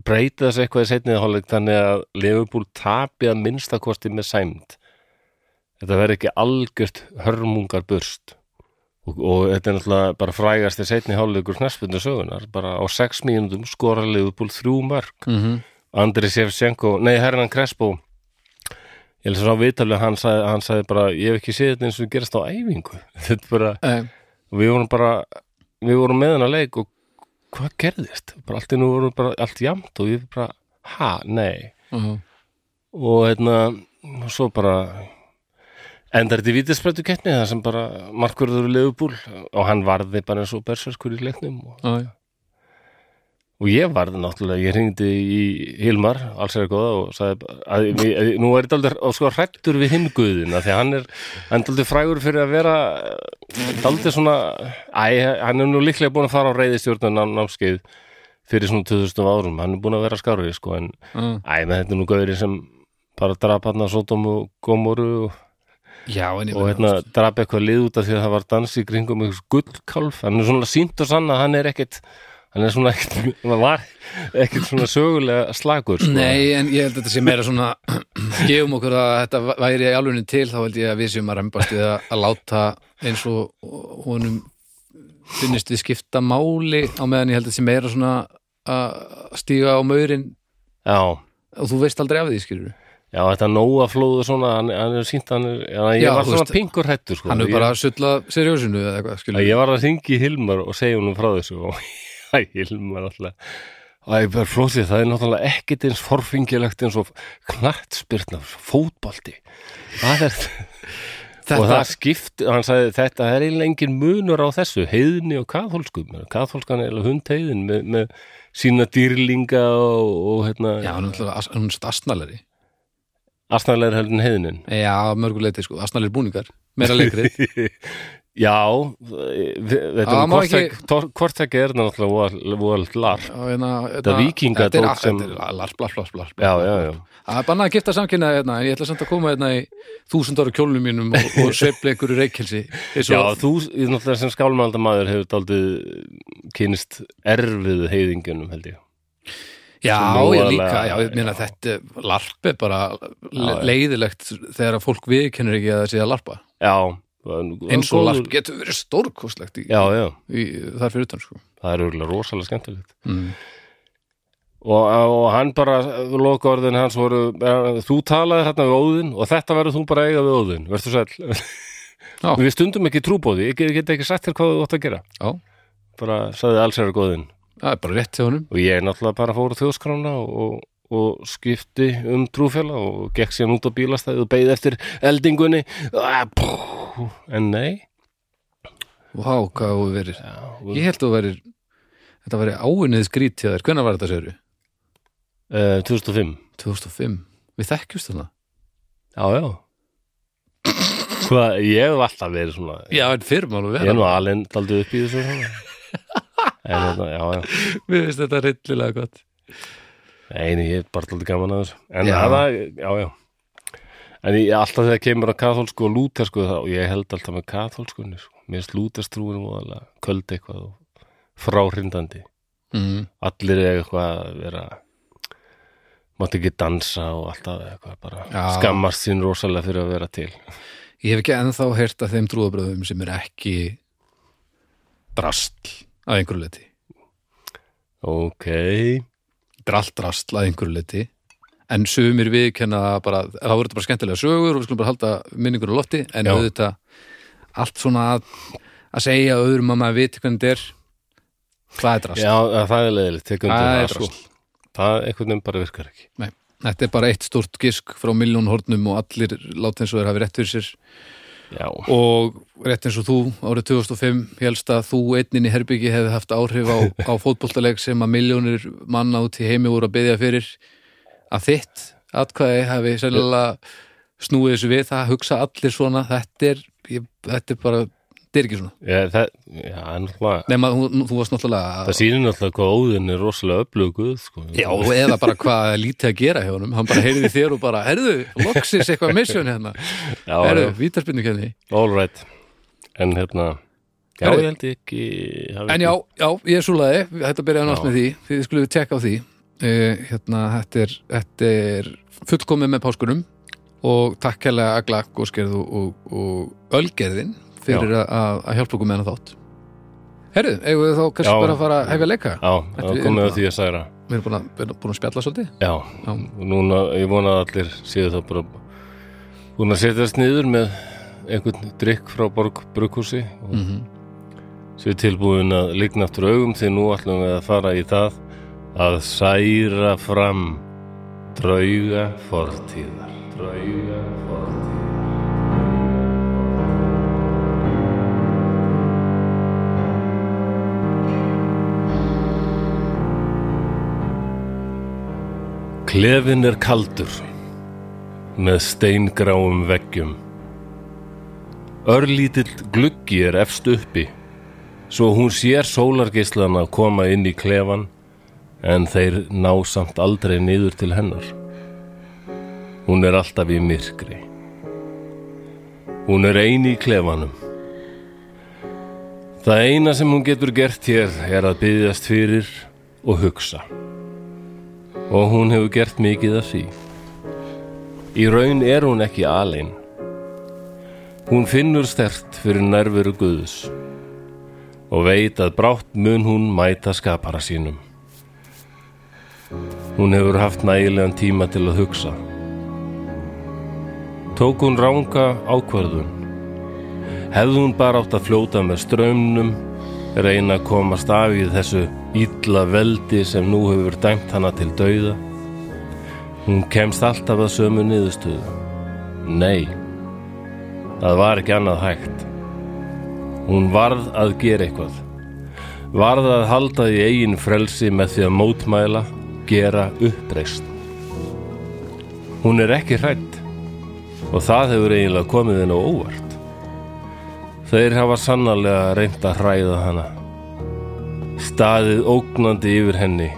breyta þessu eitthvað í setniða hálfleik þannig að Liverpool tapi að minnstakosti með sæmd þetta verður ekki algjört hörmungar burst og, og þetta er náttúrulega bara frægast í setni hálfleikur knarsbyrnu sögunar bara á sex mínútum skora Liverpool þrjú mörg mm Andri Shevchenko, nei Hernan Crespo ég að svo viðtalið hann hann sagði bara, ég hef ekki séð þetta eins og gerast á æfingu. [laughs] Þetta bara, og við vorum bara við vorum með hennar leik og hvað gerðist? Bara allt í nú vorum bara allt jamt og ég bara, ha, nei. Uh, og hérna og svo bara endar þetta í vítissprættu keppni það sem bara markverður leifubúl og hann varði bara eins og berserskur í leiknum og uh, Og ég varði náttúrulega, ég hringdi í Hilmar, alls er góða og sagði bara að, að, nú er þetta aldrei sko hrættur við hinn guðina því að hann er, aldrei frægur fyrir að vera aldrei svona, æ, hann er nú líklega búin að fara á reyðistjórnun námskeið fyrir svona 2000 árum, hann er búin að vera skárið sko en, uh. æ, með þetta er nú gauðri sem bara drap hann að Sódóm og Gómoru og, Já, og hérna drap eitthvað lið út af því að það var dans í kringum eitthvað gullkálf, hann er svona sínt og sann að hann er ekkit hann er svona ekkert, hann var. ekkert svona sögulega slagur sko. Nei, en ég held að þetta sé meira svona [clears throat] gefum okkur að þetta væri í alvegni til þá held ég að við séum að rembast við að, að láta eins og honum finnist við skipta máli á meðan ég held að þetta sé meira svona að stíga á maurinn. Já, og þú veist aldrei af því skilur já, þetta nóa flóðu svona, hann, hann er sínt hann er, já, ég Já, var þú svona veist, pingur hættur sko. hann er bara að sulla seriósinu eða eitthvað að skilur Ég var að ringi Hilmar og segja honum frá þessu og [laughs] Æ, Hilmar alltaf Æ, bara flóðið, það er náttúrulega ekkit eins forfingilegt eins og knattspyrna, fótbolti. Það er, [laughs] og þetta, það skipt, hann sagði þetta er eiginlega engin munur á þessu, heiðni og kaþólskum, kaþólskan er hundheiðin með, með sína dýrlinga og, og hérna, já, hann er náttúrulega as- hann er svona asnalegri asnalega heldur heiðinin já, mörguleiti sko, asnalegri búningar meira leikrið [laughs] Já, þetta er hvort ekki er náttúrulega voðalt lar Já, hérna, Þetta er- sem- larp, larp, larp, larp Já, já, já. Það er bannað að gifta samkynna hérna, en ég ætla samt að koma hérna í þúsund ára kjólnum mínum og, og sveifla ykkur í reykjelsi Já, þú, náttúrulega sem skálmaldamaður hefur daldið kynst erfið heiðingunum held ég. Já, ég líka, já, ég meina þetta larp er bara leiðilegt þegar að fólk viðkennur ekki að það sé að larpa. Já eins og larp getur verið í, þar fyrir utan sko. það er örgulega rosalega skemmtilegt. Mm. og, og hann bara, loka orðin hans voru, þú talaði hérna við Óðinn og þetta verður þú bara að eiga við Óðinn. Verður sæll. Já. Við stundum ekki trúbóði, ég get, ekki sagt þér hvað þú átt að gera. Já, bara sagði alls er góðinn. Það er bara rétt hjá honum. Og ég náttúrulega bara fór á þjóðskrána og, og skipti um trúfélag og gekk síðan út á bílastæði og beið eftir eldingunni. Ah, pú. En nei. Vá, hvað þú verið. Já, Ég held að þú verið þetta verið áinnið skrít hjá þér, hvenær var þetta séru? uh, 2005 2005, við þekkjumst þarna. Já, já. Hvað, ég hef alltaf verið svona Já, en fyrir má nú Ég er nú alveg daldið upp í þessu. En þetta, já, já. Mér finnst þetta rillilega gott. Einu, ég er bara daldið gaman að þessu. En það, já, já En ég, alltaf þegar kemur að kathólsku og lútersku og ég held alltaf með kathólskunni sko. Mér finnst lúterstrúin móðalega köld eitthvað og fráhrindandi mm. Allir er eitthvað að vera Mátti ekki dansa og alltaf eitthvað bara Já. skammast sín rosalega fyrir að vera til Ég hef ekki ennþá heyrt af þeim trúabröðum sem er ekki drastl að einhverju leti Ok, Þetta er allt drastl að einhverju leti en sumir viðkenna bara þá er þetta bara skemmtilega sögur og við skulum bara halda minningur á lofti. En auðvitað allt svona að, að segja öðrum að maður viti hvernig þetta er það er drastl já, það er undir Það er það, sko. það einhvern veginn bara virkar ekki. Nei, þetta er bara eitt stórt gisk frá miljón hornum og allir láta eins og þeir hafi rétt fyrir sér. Já, og rétt eins og þú árið 2005 helst að þú einnin í herbyggi hefði haft áhrif á, á fótboltaleg sem að miljónir manna út í heimi voru að byggja fyrir að þitt atkvæði hafi sennilega snúið þessu við það hugsa allir svona þetta er, ég, þetta er bara þetta er ekki svona. Ég, það, já, náttúrulega nema þú, þú varst náttúrulega Það sýnir náttúrulega hvað óðin er rosalega öfluguð sko. Já, eða bara hvað lítið að gera hjá honum. Hann bara heyrði þér og bara, herðu, loksis eitthvað mission hérna, [laughs] já, já, vítarspinnu kenni all right. En hérna Já, Herri. ég held ekki En já, já, ég er súlaði, þetta byrjaði nátt Já. með því. Þið skulum við tekka á því uh, hérna, þetta er, þetta er fullkomið með páskunum og takk hérlega Agla, Góskerð og, og, og Ölgerðin fyrir að, að að hjálpa okkur með hana þátt. Herðu, eigum við þá kannski Já. bara að fara að hefja leika? Já, er komið bara- að því að særa. Við erum búin að, við erum búin að spjalla svolítið. Já, Já. núna, ég vona að allir séu það bara búin að setjast niður með einhvern drikk frá Borg Brukhúsi og mm séu tilbúin að ligna aftur augum því nú ætlum við að fara í það að særa fram drauga fortíðar. Drauga fortíðar. Klefin er kaldur með steingráum veggjum. Örlítill gluggi er efst uppi svo hún sér sólargeislana koma inn í klefan en þeir ná samt aldrei niður til hennar. Hún er alltaf í myrkri. Hún er eini í klefanum. Það eina sem hún getur gert hér er að byggjast fyrir og hugsa. Og hún hefur gert mikið af því. Í raun er hún ekki alein. Hún finnur stert fyrir nærveru Guðs og veit að brátt mun hún mæta skapara sínum. Hún hefur haft nægilegan tíma til að hugsa. Tók hún ranga ákvörðun. Hefði hún bara átt að fljóta með strömmnum, reyna að komast af í þessu illa veldi sem nú hefur dæmt hana til dauða. Hún kemst alltaf að sömu niðurstöðu. Nei, það var ekki annað hægt. Hún varð að gera eitthvað. Varð að halda í eigin frelsi með því að mótmæla, gera uppreist. Hún er ekki hrætt og það hefur eiginlega komið henni á óvart. Þeir hafa sannarlega reynt að hræða hana. Staðið ógnandi yfir henni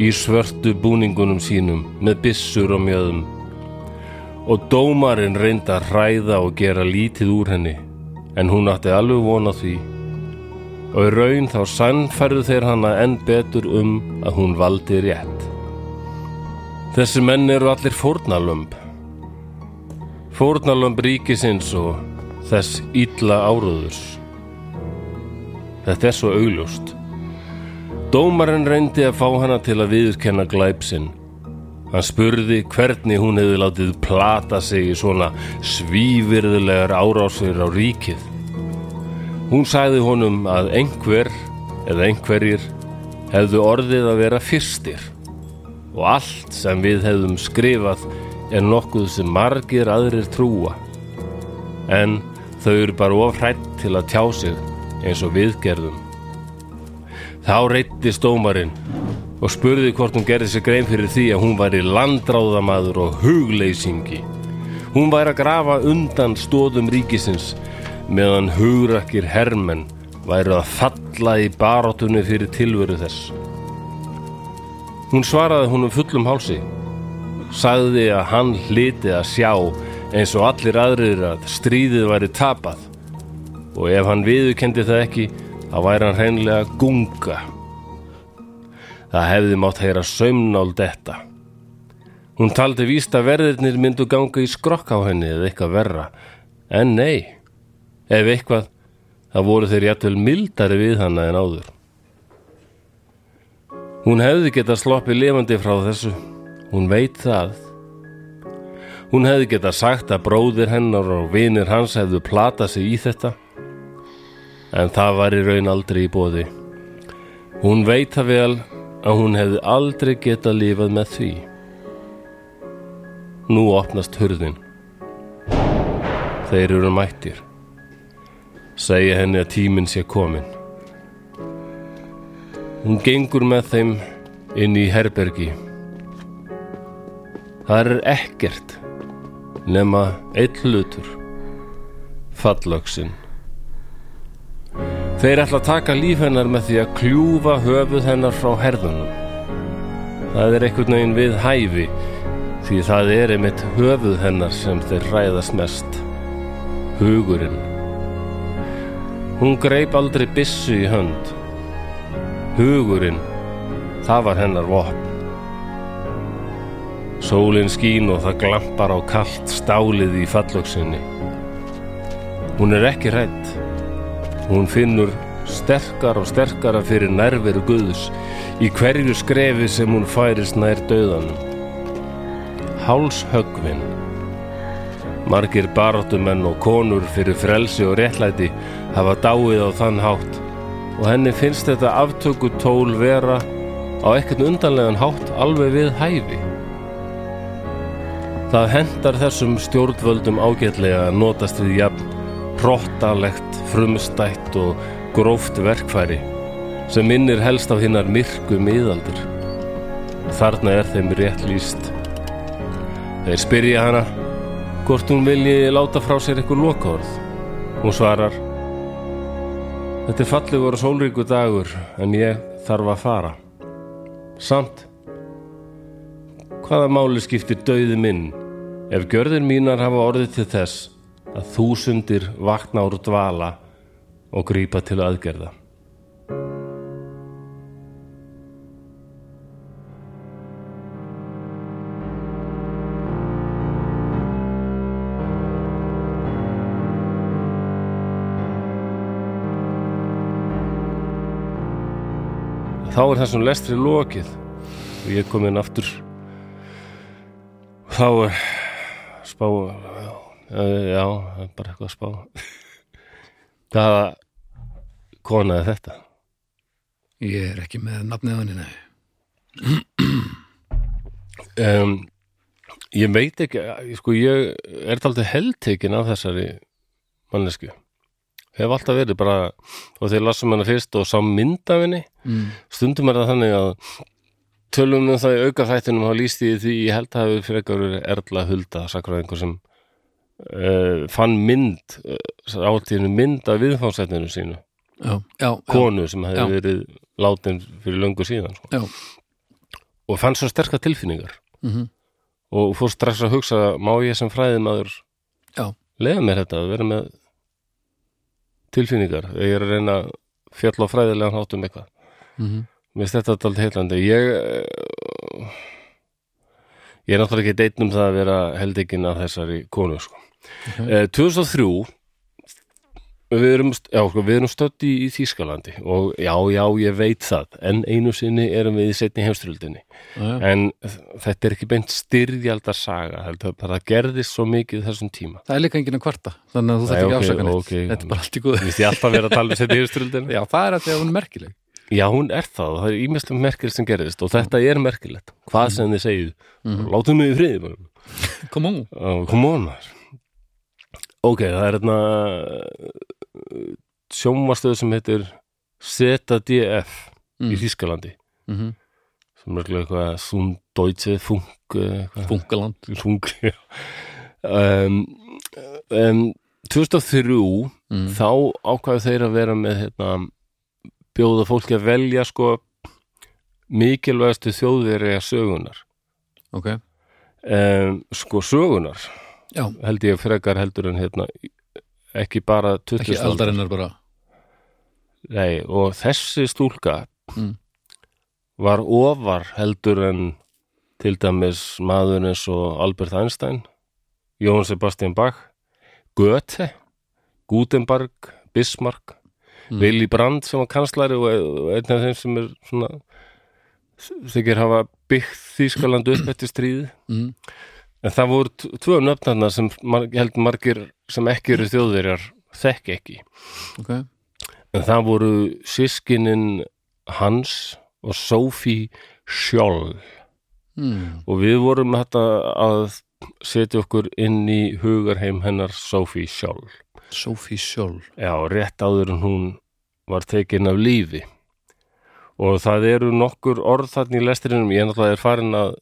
í svörtu búningunum sínum með byssur og mjöðum og dómarinn reynd að hræða og gera lítið úr henni en hún átti alveg vona því og í raun þá sannfærðu þeir hana enn betur um að hún valdi rétt. Þessi menn eru allir fórnalömb. Fórnalömb ríkisins og þess illa áruðurs. Þetta er svo augljóst. Dómarinn reyndi að fá hana til að viðurkenna glæpsinn. Hann spurði hvernig hún hefði látið plata sig í svona svívirðulegar árásir á ríkið. Hún sagði honum að einhver eða einhverjir hefðu orðið að vera fyrstir og allt sem við hefðum skrifað er nokkuð sem margir aðrir trúa en þau eru bara ofrætt til að tjá sig eins og við gerðum. Þá reytti stómarinn og spurði hvort hún gerði sig grein fyrir því að hún væri landráðamaður og hugleysingi Hún væri að grafa undan stóðum ríkisins meðan hugrakir hermenn væri að falla í barátunni fyrir tilveru þess. Hún svaraði honum fullum hálsi. Sagði að hann hliti að sjá eins og allir aðrir að stríðið væri tapað og ef hann viðurkendi það ekki þá væri hann hreinlega gunga. Það hefði mátt heyra saumnál detta. Hún taldi víst að verðirnir myndu ganga í skrokk á henni eða eitthvað verra. En nei, ef eitthvað, það voru þeir jætvel mildari við hana en áður. Hún hefði getað sloppið lifandi frá þessu. Hún veit það. Hún hefði getað sagt að bróðir hennar og vinir hans hefðu platað sig í þetta. En það var í raun aldrei í bóði. Hún veit það vel að hún hefði aldrei getað lifað með því. Nú opnast hurðin. Þeir eru mættir. Segja henni að tíminn sé komin. Hún gengur með þeim inn í herbergi. Það er ekkert nema eitt hlutur. Fallöksin. Þeir ætla að taka líf hennar með því að kljúfa höfuð hennar frá herðunum. Það er einhvern veginn við hæfi því það er einmitt höfuð hennar sem þeir ræðast mest. Hugurinn. Hún greip aldrei byssu í hönd. Hugurinn, það var hennar vopn. Sólinn skín og það glampar á kallt stálið í fallöksinni. Hún er ekki hrætt. Hún finnur sterkar og sterkara fyrir nærveru Guðs í hverju skrefi sem hún færist nær döðanum. Hálshöggvinn. Margir barátumenn og konur fyrir frelsi og réttlæti hafa dáið á þann hátt og henni finnst þetta aftöku tól vera á ekkert undanlegan hátt alveg við hæfi. Það hendar þessum stjórnvöldum ágætlega að notast við jafn hróttalegt, frumstætt og gróft verkfæri sem minnir helst af hinnar myrku miðaldir. Þarna er þeim rétt líst. Þeir spyrja hana hvort hún vilji láta frá sér eitthvað lokaorð. Hún svarar Þetta er fallegur og sólríku dagur en ég þarf að fara. Samt hvaða máli skiptir dauði minn ef gjörðir mínar hafa orðið til þess að þúsundir vakna úr dvala og grípa til aðgerða. Þá er þessum lestri lokið og ég kom inn aftur þá er spá já, það bara eitthvað að spá [laughs] hvaða kona er þetta? Ég er ekki með nafnið nei. [clears throat] Um, ég veit ekki sko ég er aldrei heldtekin af þessari mannesku hef alltaf verið bara og þegar lasum hana fyrst og sá mynd af henni Mm. stundum er það þannig að tölum um það í auka þættinum þá líst ég því ég held að hafi fyrir eitthvað verið Erla Hulda einhver sem uh, fann mynd uh, átíðinu mynd af viðfánsætninu sínu Já, já, konu sem hefði verið látin fyrir löngu síðan sko. Og fann svo sterka tilfinningar Mhm. og fór strax að hugsa má ég sem fræðimaður Já. leiða mér þetta að vera með tilfinningar ég er að reyna að fjalla á fræðilegan hátt um eitthvað Mhm. mér finnst þetta alltaf heillandi ég eh, ég er náttúrulega ekki deitn um það að vera heldikinn af þessari konu sko. Ok. Eh, 2003 við erum, já, sko, við erum stödd í, í Þýskalandi og já, já, ég veit það en einu sinni erum við í setni heimströldinni en þetta er ekki beint styrjaldar saga heldur, bara það gerðist svo mikið þessum tíma Það er líka enginn að kvarta, þannig að þú Nei, ekki ásaka neitt. ok. Þetta er bara allt í góðu. Vist ég alltaf vera að tala um setni heimströldinni [laughs] Já, það er að því að hún er merkileg. Já, hún er það, það er ímestlega merkilegt sem gerðist og þetta er merkilegt, hvað sem þið Mhm. látum. Kom on. Ó, come on maður ok, það er hérna sjómastöð sem heitir ZDF Mm. í Þýskalandi Mm sem er eitthvað Sunddeutze Funk eh. Funkaland. Funk um, um, 2003 mm. þá ákvæðu þeir að vera með hérna, bjóða fólki að velja sko mikilvægastu þjóðveri sögunar ok, um, sko sögunar já, held ég frekar heldur en hérna ekki bara 20. ekki aldarinnar bara Nei, og þessi stúlka Mm. var ofar heldur en til dæmis maður eins og Albert Einstein Jón Sebastian Bach Goethe Gutenberg, Bismarck Mm. Willy Brandt sem var kanslari og einn af þeim sem er svona þykir hafa byggt Þýskaland upp eftir stríði mm. en það voru tvö nöfnarna sem mar held margir sem ekki eru þjóðverjar þekk ekki. Ok, en það voru sískinin Hans og Sophie Scholl. Mm. og við vorum þetta að setja okkur inn í hugarheim hennar Sophie Scholl. Sophie Scholl. Já, rétt áður en hún var tekin af lífi. Og það eru nokkur orð þarna í lestrinum, ég náttúrulega er farin að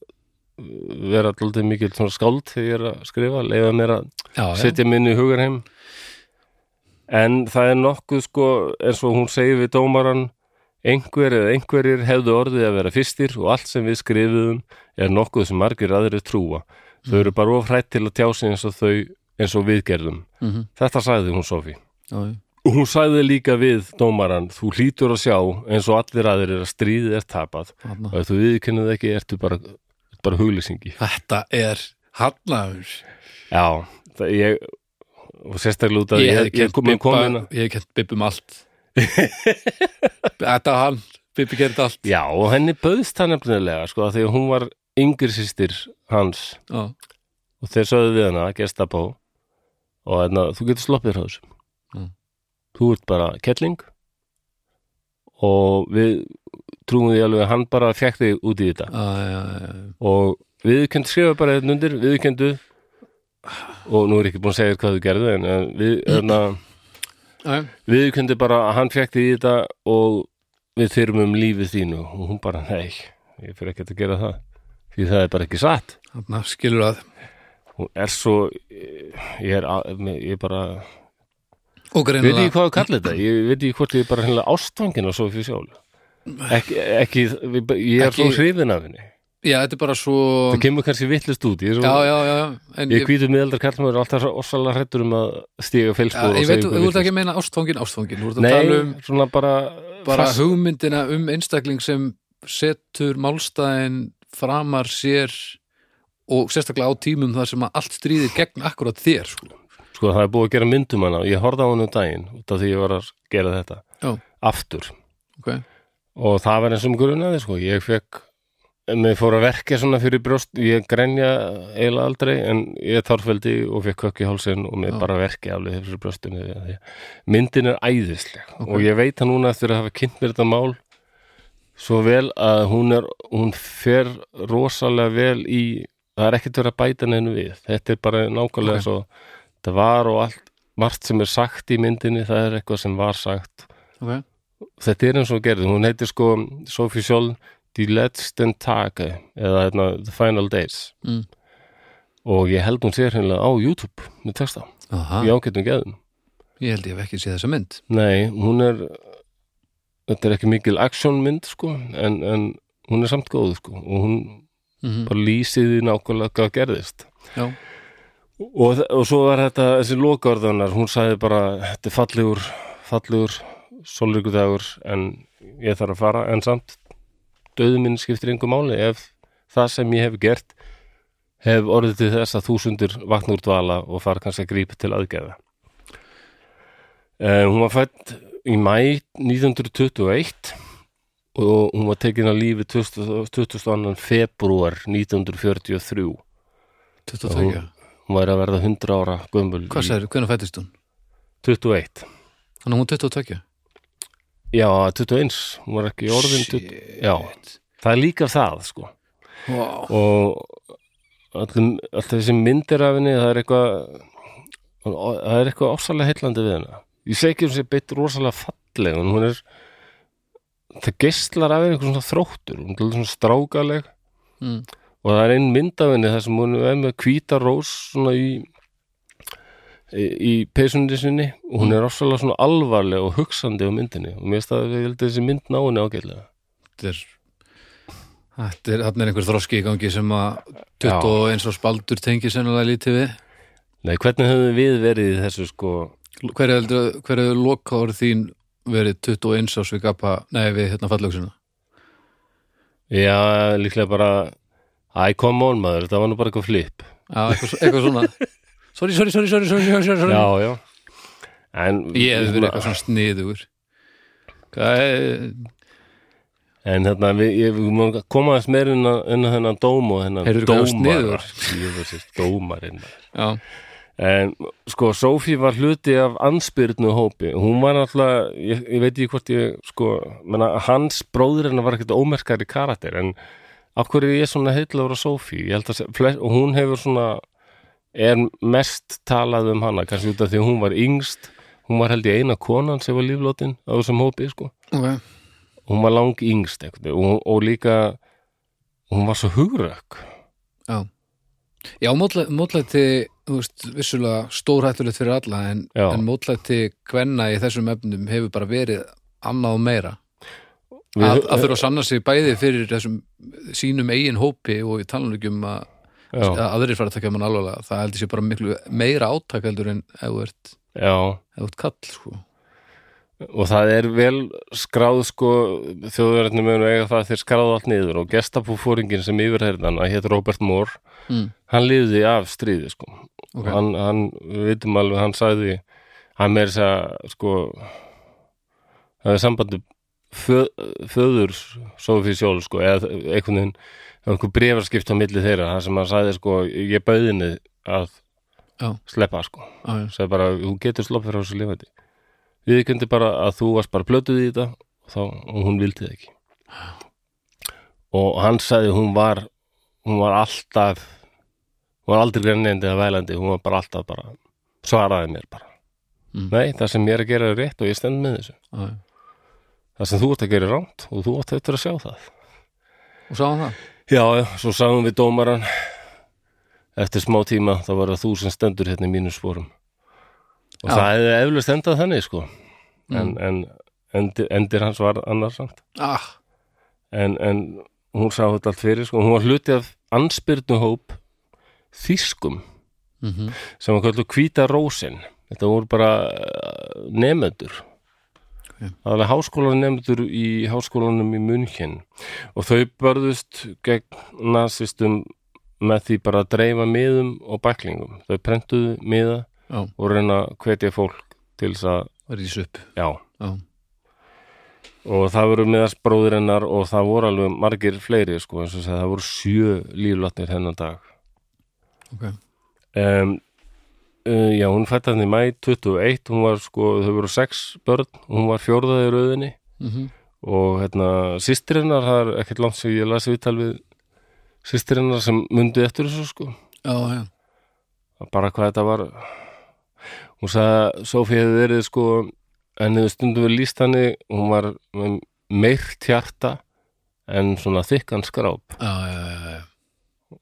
vera alltaf mikil skáld þegar ég er að skrifa, leiða mér að já, setja minni í hugarheim. En það er nokkuð sko eins og hún segir við dómaran einhver eða einhverjir hefðu orðið að vera fyrstir og allt sem við skrifuðum er nokkuð sem margir aðrir trúa. Þau eru bara ofrætt til að tjá sig eins og þau eins og við gerðum. Mm þetta sagði hún Sofi og hún sagði líka við dómaran þú hlýtur að sjá eins og allir aðrir að stríðið er tapað. Og ef þú viðkennið ekki ertu bara, bara huglýsingi þetta er hannaður já, það, ég og sérstaklega út að ég ég, ég, kom Bibba ég hef kent Bibba um allt. Þetta hann. Bibbi gerði allt. Já, og henni bauðst það nefnilega sko, að hún var yngri sýstir hans. Já, og þeir sögðu við hana, gestapó og hérna, þú getur sloppið þessu. Mm. þú ert bara kettling og við trúum því alveg að hann bara fekk þig út í þetta. Já, já, já, já. og viðkend skrifa bara hérna undir, viðkendu og nú er ég ekki búin að segja þér hvað þú gerðu en við, hérna, já, já. viðkendi bara að hann fekk þig í þetta og við þyrmum lífið þínu. Og hún bara, nei, ég fyrir ekki að gera það. Því það er bara ekki satt. Þarna skilur að hún er svo ég er, ég er bara og veit ekki hvað að kalla þetta? Ég veit ekki hvort ég er bara ástfangin á Sofí Sjól ekki, ekki ég er Ekki- svo hrifin af henni. Já, þetta er bara svo það kemur kannski vittlust út ég já, svo, já, já en ég hvítur miðaldar kallmaður alltaf svo ossalega hrættur um að stíga Já, feilspor ég veit, þú ert ekki meina ástfangin, ástfangin Þú ert að tala um svona bara bara hugmyndina um einstakling sem setur málstæðin framar sér og sérstaklega á tímum þar sem að allt stríðir gegn akkurat þér sko. sko það er búið að gera myndum hana og ég horfði á hann um daginn út af því ég var að gera þetta. Já. aftur. Ok, og það var eins og um grunaði sko ég fekk, mér fór að verka svona fyrir brjóst, ég grenja eiginlega aldrei en ég tarfveldi og fekk kökk í hálsinn og mér Já. bara verki alveg fyrir brjóstinu myndin er æðisleg Ok. og ég veit að núna eftir að hafa kynnt mér þetta mál svo vel að hún er hún fer rosalega vel í það er ekkert verið að bæta neinu við þetta er bara nákvæmlega Ok. svo það var og allt margt sem er sagt í myndinni það er eitthvað sem var sagt ok þetta er eins og gerði, hún heitir sko Sophie Scholl Die letzten Tage eða hérna, The Final Days. Mm. og ég held hún sér hennilega á YouTube með texta, Aha, í ágætum geðum ég held ég hef ekki séð þessa mynd. Nei, hún er þetta er ekki mikil actionmynd sko, en, en hún er samt góð sko, og hún mm bara lýsiði nákvæmlega hvað gerðist. Já, og, og svo var þetta þessi lokaorðanar, hún sagði bara þetta er fallegur, fallegur sólríkudagur en ég þarf að fara, en samt döðu minn skiptir engu máli ef það sem ég hef gert hef orðið til þess að þúsundur vakna úr dvala og fara kannski að grípa til aðgerða uh, hún var fætt í mæ 1921 og hún var tekin að lífi 20. 22. februar 1943 22 Já. hún var að verða 100 ára gömul hvað sagði, hvernig fættist hún? 21 hann er hún 22 já, 21, hún var ekki orðin 20, já, það er líka það sko. Wow. og alltaf þessi myndir af henni það er eitthvað það er eitthvað ásalega heillandi við henni ég segi ekki um sér beitt rosalega falleg en hún er það geistlar af henni eitthvað svona þróttur. Hún er svona strákaleg. Mm. og það er einn mynd af henni þar sem hún er með hvíta rós svona í í, peysunni sinni. Og hún er rosalega svona alvarleg og hugsandi á myndinni. Og mér finnst að þessi mynd ná henni ágætlega. Þetta er þetta er, er einhver þroski í gangi sem að 21 árs baldur tengir sennilega lítið við. Nei, hvernig höfum við verið í þessu sko? Hver er, hver er lokaður þín verið 21 árs við gapa, nei við hérna fallöksina Já, líklega bara Æ, come on maður, þetta var nú bara eitthvað flip. Já, eitthvað, eitthvað svona [laughs] sorry, sorry, sorry, sorry, sorry, sorry, sorry. Já, já En, ég hefði verið eitthvað svona sniður hvað er en hérna, við, ég, við múum koma aðeins meir inn að, inn að þennan dóm og þennan Heyrðu hvað það var dómara sniðugur? Ég veist þessi dómarinn já, En sko, Sofí var hluti af anspyrnu hópi. Hún var náttúrulega, ég, ég veit ekki hvort ég, sko, menna, hans bróður hennar var ekkert ómerkari karakter, en af hverju er ég svona heitlaður á Sofí? Ég held að, se- flest, og hún hefur svona, er mest talað um hana, kannski út af því að hún var yngst, hún var held ég eina konan sem var líflótin á þessum hópi, sko. ok. Hún var lang yngst, og, og líka, hún var svo hugrökk. Já, já veist, vissulega stórhættulegt fyrir alla en, en mótlæti kvenna í þessum efnum hefur bara verið annað og meira. Við- að, að þurfa að sanna sig bæði fyrir þessum sínum eigin hópi og í Já, að aðrir fara að taka mann alvarlega það heldur sér bara miklu meira átak heldur en ef þú ert, ert kall sko. og það er vel skráð sko eiga það að þeir skráðu allt niður og gestapúfóringin sem yfirherðan að hétt Robert Moore mm. hann liði af stríði sko Ok. hann, hann, við vitum alveg, hann sagði hann meir þess að sko það er sambandi föð, föður Sofí Sjól sko eða einhvern veginn það einhver brefarskipt á milli þeirra það sem hann sagði sko ég bauðinni að Já. sleppa sko já. sagði bara, þú getur slopp fyrir þessu lifandi við kundi bara að þú varst bara blötuð í þetta og, þá, og hún vildi það ekki og hann sagði hún var hún var alltaf hún var aldrei grennindi eða vælandi hún var bara alltaf bara svaraði mér bara Mm. nei, það sem ég er að gera er rétt og ég stend með þessu Já, það sem þú ert að gera er ránt og þú átt eftir að sjá það. Og sá hann það? Já, svo sagðum við dómaran eftir smá tíma þá var það þú sem stendur hérna í mínum sporum. Og Já. það hefði eflust endað þannig sko. En, Mm. en endir, endir hans var annars samt. Ah, en, en hún sá þetta allt fyrir sko. hún var hluti af anspyrnuhóp þýskum mm sem var kallu hvíta rósin. Þetta voru bara uh, nefnendur. Aðalega háskólanemndur í háskólanum í München og þau börðust gegn nazistum með því bara að dreifa miðum og bæklingum. Þau prentuðu miða já, og reyna hvetja fólk til þess að, í upp. Já. Já, og það voru miðast bróðir hennar og það voru alveg margir fleiri sko, eins og það voru sjö líflatnir hennar dag. Ok. Um, uh, já, hún fætti hann í mæ 21, hún var sko þau voru sex börn, hún var fjórðaði rauðinni mm og hérna sýstirinnar, það er ekkert langt sem ég lasi viðtal við sýstirinnar sem mundi eftir þessu sko. Já, já, bara hvað þetta var. Hún sagði að Sofía hefði verið sko henni hefði stundum við líst henni hún var með meirt hjarta en svona þykkan skráp. Já, já, já, já.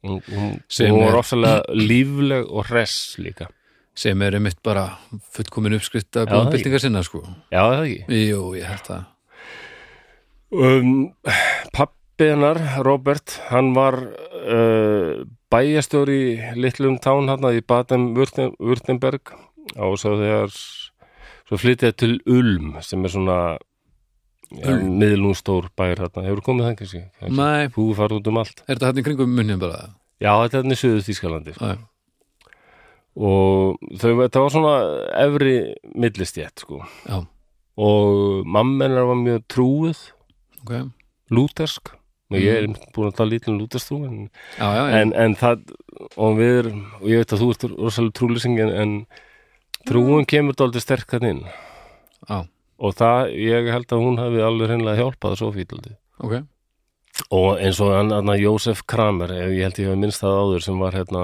hún, hún, hún var ofsalega lífleg og hress líka sem er einmitt bara fullkomin Já, það blóðbyltingar sinna sko. Já, það ekki. Jú, ég held það. Um, pappi hennar, Robert hann var uh, bæjastjóri í litlum tán hann í Baden-Württemberg á svo þegar svo flytjaði til Ulm sem er svona ja, Ulm? miðlungstór bæir þarna, hefur komið það kannski? Nei. Þú farið út um allt. Er þetta hann í kringum munnin bara? Já, þetta er hann í Suðu Þýskalandi sko. Og þau, þetta var svona efri millistjætt sko. Já, og mamma hennar var mjög trúið ok. Já, lútersk. Og ég er búin að tala lítið um lútersk trú en já, já, en, en það og við erum, og ég veit að þú ert rosalega trúlýsing en, en trúin kemur dálítið sterk hann inn. Já, og það, ég held að hún hafi alveg hreinlega hjálpað svo fítaldið ok. Og eins og hann, hann Jósef Kramer ég held ég hafi minnst það áður sem var hérna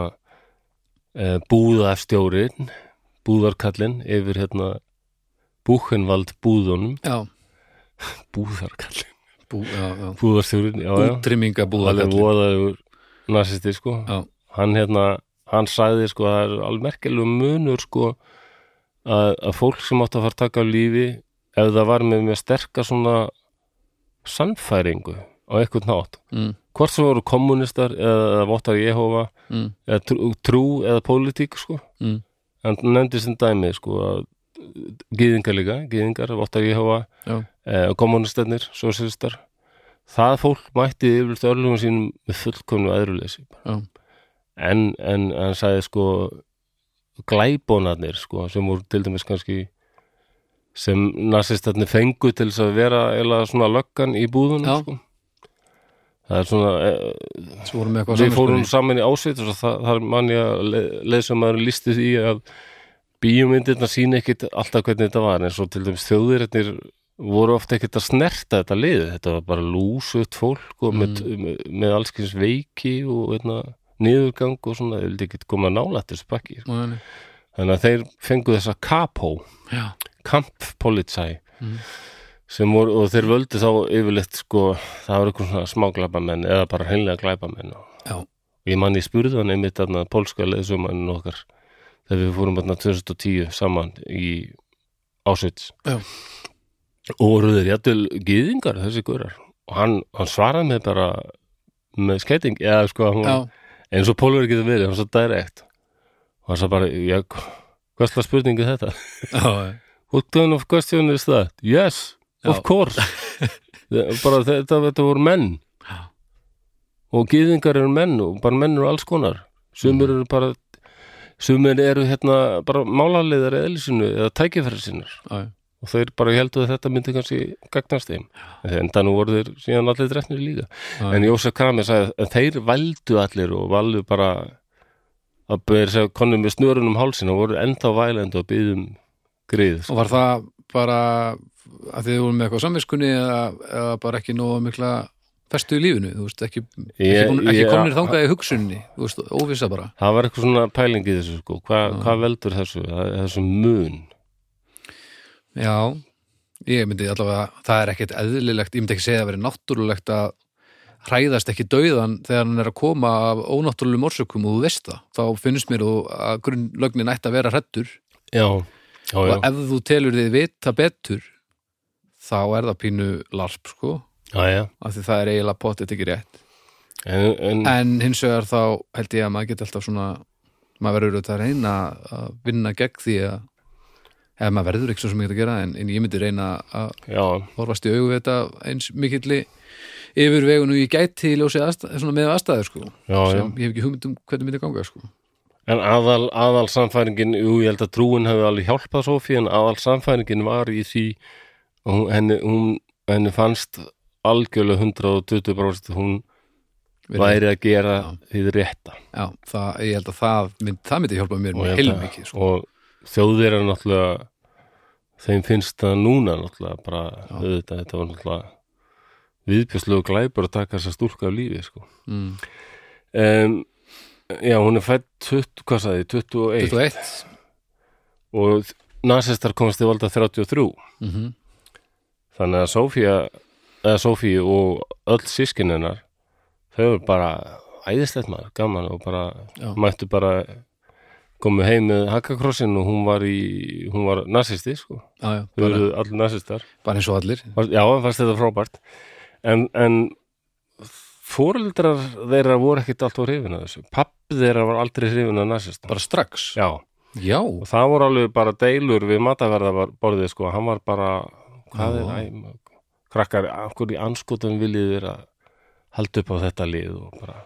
e, búðastjórin búðarkallinn yfir hérna Búchenvald búðunum. Já, búðarkallinn, bú, já, já. Búðarstjórin já, útrymminga alveg búðakall voðaður nasisti sko. Hann hérna, hann sagði sko að það er alveg merkilegu munur sko að, að fólk sem átt að fara að taka lífi ef það var með mjög sterka svona sannfæringu á eitthvað nátt mm, hvort sem voru kommunistar eða, eða vottar Jehova mm, eða trú, trú eða pólitík sko. Mm, hann nefndi sem dæmi sko að gýðingar líka, gýðingar, vottar Jehova já, eh, kommunistarnir, sosialistar það fólk mætti yfirleitt örlugum sínum með fullkomnu aðruleysi en, en hann sagði sko glæbónarnir sko sem voru til dæmis kannski sem nasistarnir fengu til þess að vera eða svona löggan í búðunum sko það er svona eh, svo við við fórum saman í ásveit og það, er manni að sem maður lísti því að bíómyndirna sína ekkit alltaf hvernig þetta var eins og til dæmis þjóðirinn voru ofta ekkit að snerta þetta lið þetta var bara lúsut fólk og með, með, með allskins veiki og veitna, niðurgang og svona þeir vildi ekkit koma nálætt þessu bakki sko. Nei, nei. þannig að þeir fengu þessa kapó kamppolitsæ Mm. Sem voru, og þeir völdu þá yfirleitt sko, það var eitthvað svona smá glæpamenn eða bara hreinlega glæpamenn og ég manni spurði hann einmitt þarna pólska leðsumann okkar þegar við fórum þarna 2010 saman í Ásvits og voru þeir jættul gyðingar þessi gurar. Og hann, hann svaraði mig bara með skeiting eða sko var, eins og pólverið getur verið, hann svo direkt og hann sagði bara, já, hvað slá spurningu þetta? What kind of question is that? Yes, of course. [laughs] Bara þetta, þetta voru menn. Og gyðingar eru menn og bara menn eru alls konar. Sumir Mm. eru bara sumir eru hérna bara málaliðar eða eðlisinu eða tækifæri sinnar. Já, og þeir bara heldur að þetta myndi kannski gagnast þeim. En þannig voru þeir síðan allir drefnir líka. Já, en Jósef Kramer sagði að þeir valdu allir og valdu bara að byrja sér konum með snurunum hálsin og voru ennþá vælend og byggðum grið og var það bara að þið vorum með eitthvað samviskunni eða, eða bara ekki nóga mikla festu í lífinu, þú veist, ekki, ekki, ekki komnir þangað í hugsunni, þú veist, óvissa bara. Það var eitthvað svona pæling í þessu sko. Hva, hvað veldur þessu, þessu mun? Já, ég myndi allavega það er ekkert eðlilegt, ég myndi ekki segja að vera náttúrulegt að hræðast ekki dauðan þegar hann er að koma af ónáttúrulegum orsökum og þú veist það, þá finnst mér að grunnlögnin ætti að vera hrættur Já, já, já, og ef þú telur þið vita betur þá er það pínu larp sko, já, já. af því það er eiginlega potið ekki rétt. En, en, en hins vegar þá held ég að maður geti alltaf svona maður verður auðvitað að reyna að vinna gegn því að eða maður verður ekki svo get að gera en, en ég myndi reyna að já, horfast í augu við þetta eins mikilli yfir vegunu ég gæti í ljósi aðstæð, með aðstæður sko já, sem ég hef ekki hugmynd um hvernig myndi ganga sko. En aðal, aðal samfæringin, jú, ég held að trúin hefði alveg hjálpað Sofí, en aðal samfæringin var í því og hún, henni, hún, henni fannst algjörlega 120% hún væri að gera því rétta. Já, það, ég held að það, mynd, það myndi hjálpa mér að- heilmikið sko. Og þjóðir er náttúrulega, þeim finnst það núna náttúrulega bara, auðvitað, þetta var náttúrulega viðbjörslugu glæpur að taka þessa stúlka af lífi, sko. mm. Um, já, hún er fætt 20, hvað sagði, 21 21 og nasistar komast til valda 33 mm þannig að Sofía eða Sofí og öll sískin hennar þau eru bara æðislegt maður, gaman og bara Já. mættu bara komu heim með hakakrossin og hún var í hún var nasisti sko, já, já, þau eru allir nasistar bara eins og allir. Já, fannst þetta frábært. En, en fóreldrar þeirra voru ekkit allt á hrifin að þessu. Pappi þeirra var aldrei hrifin að nasista bara strax? Já, já, og það voru alveg bara deilur við mataverða borðið sko, hann var bara hvað Já. er, æ, krakkar okkur í anskotum viljið vera halda upp á þetta lið og bara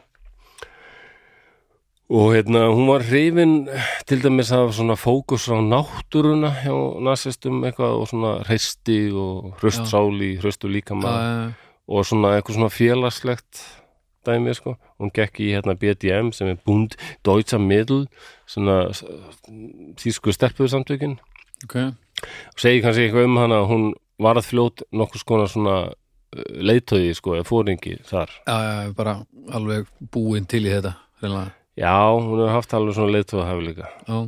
og hérna hún var hrifin til dæmis af svona fókus á náttúruna hjá nasistum eitthvað og svona hreisti og hraustsáli, hraustu líkama uh, og svona eitthvað svona félagslegt dæmi sko, hún gekk í hérna BDM sem er Bund Deutscher Middel svona þýsku stelpuðsamtökin ok og segi kannski eitthvað um hana að hún var að fljót nokkuð skona svona leiðtögi sko, eða fóringi þar já, já, bara alveg búin til í þetta reynilega. já, hún hefur haft alveg svona leiðtögi að hafa líka já,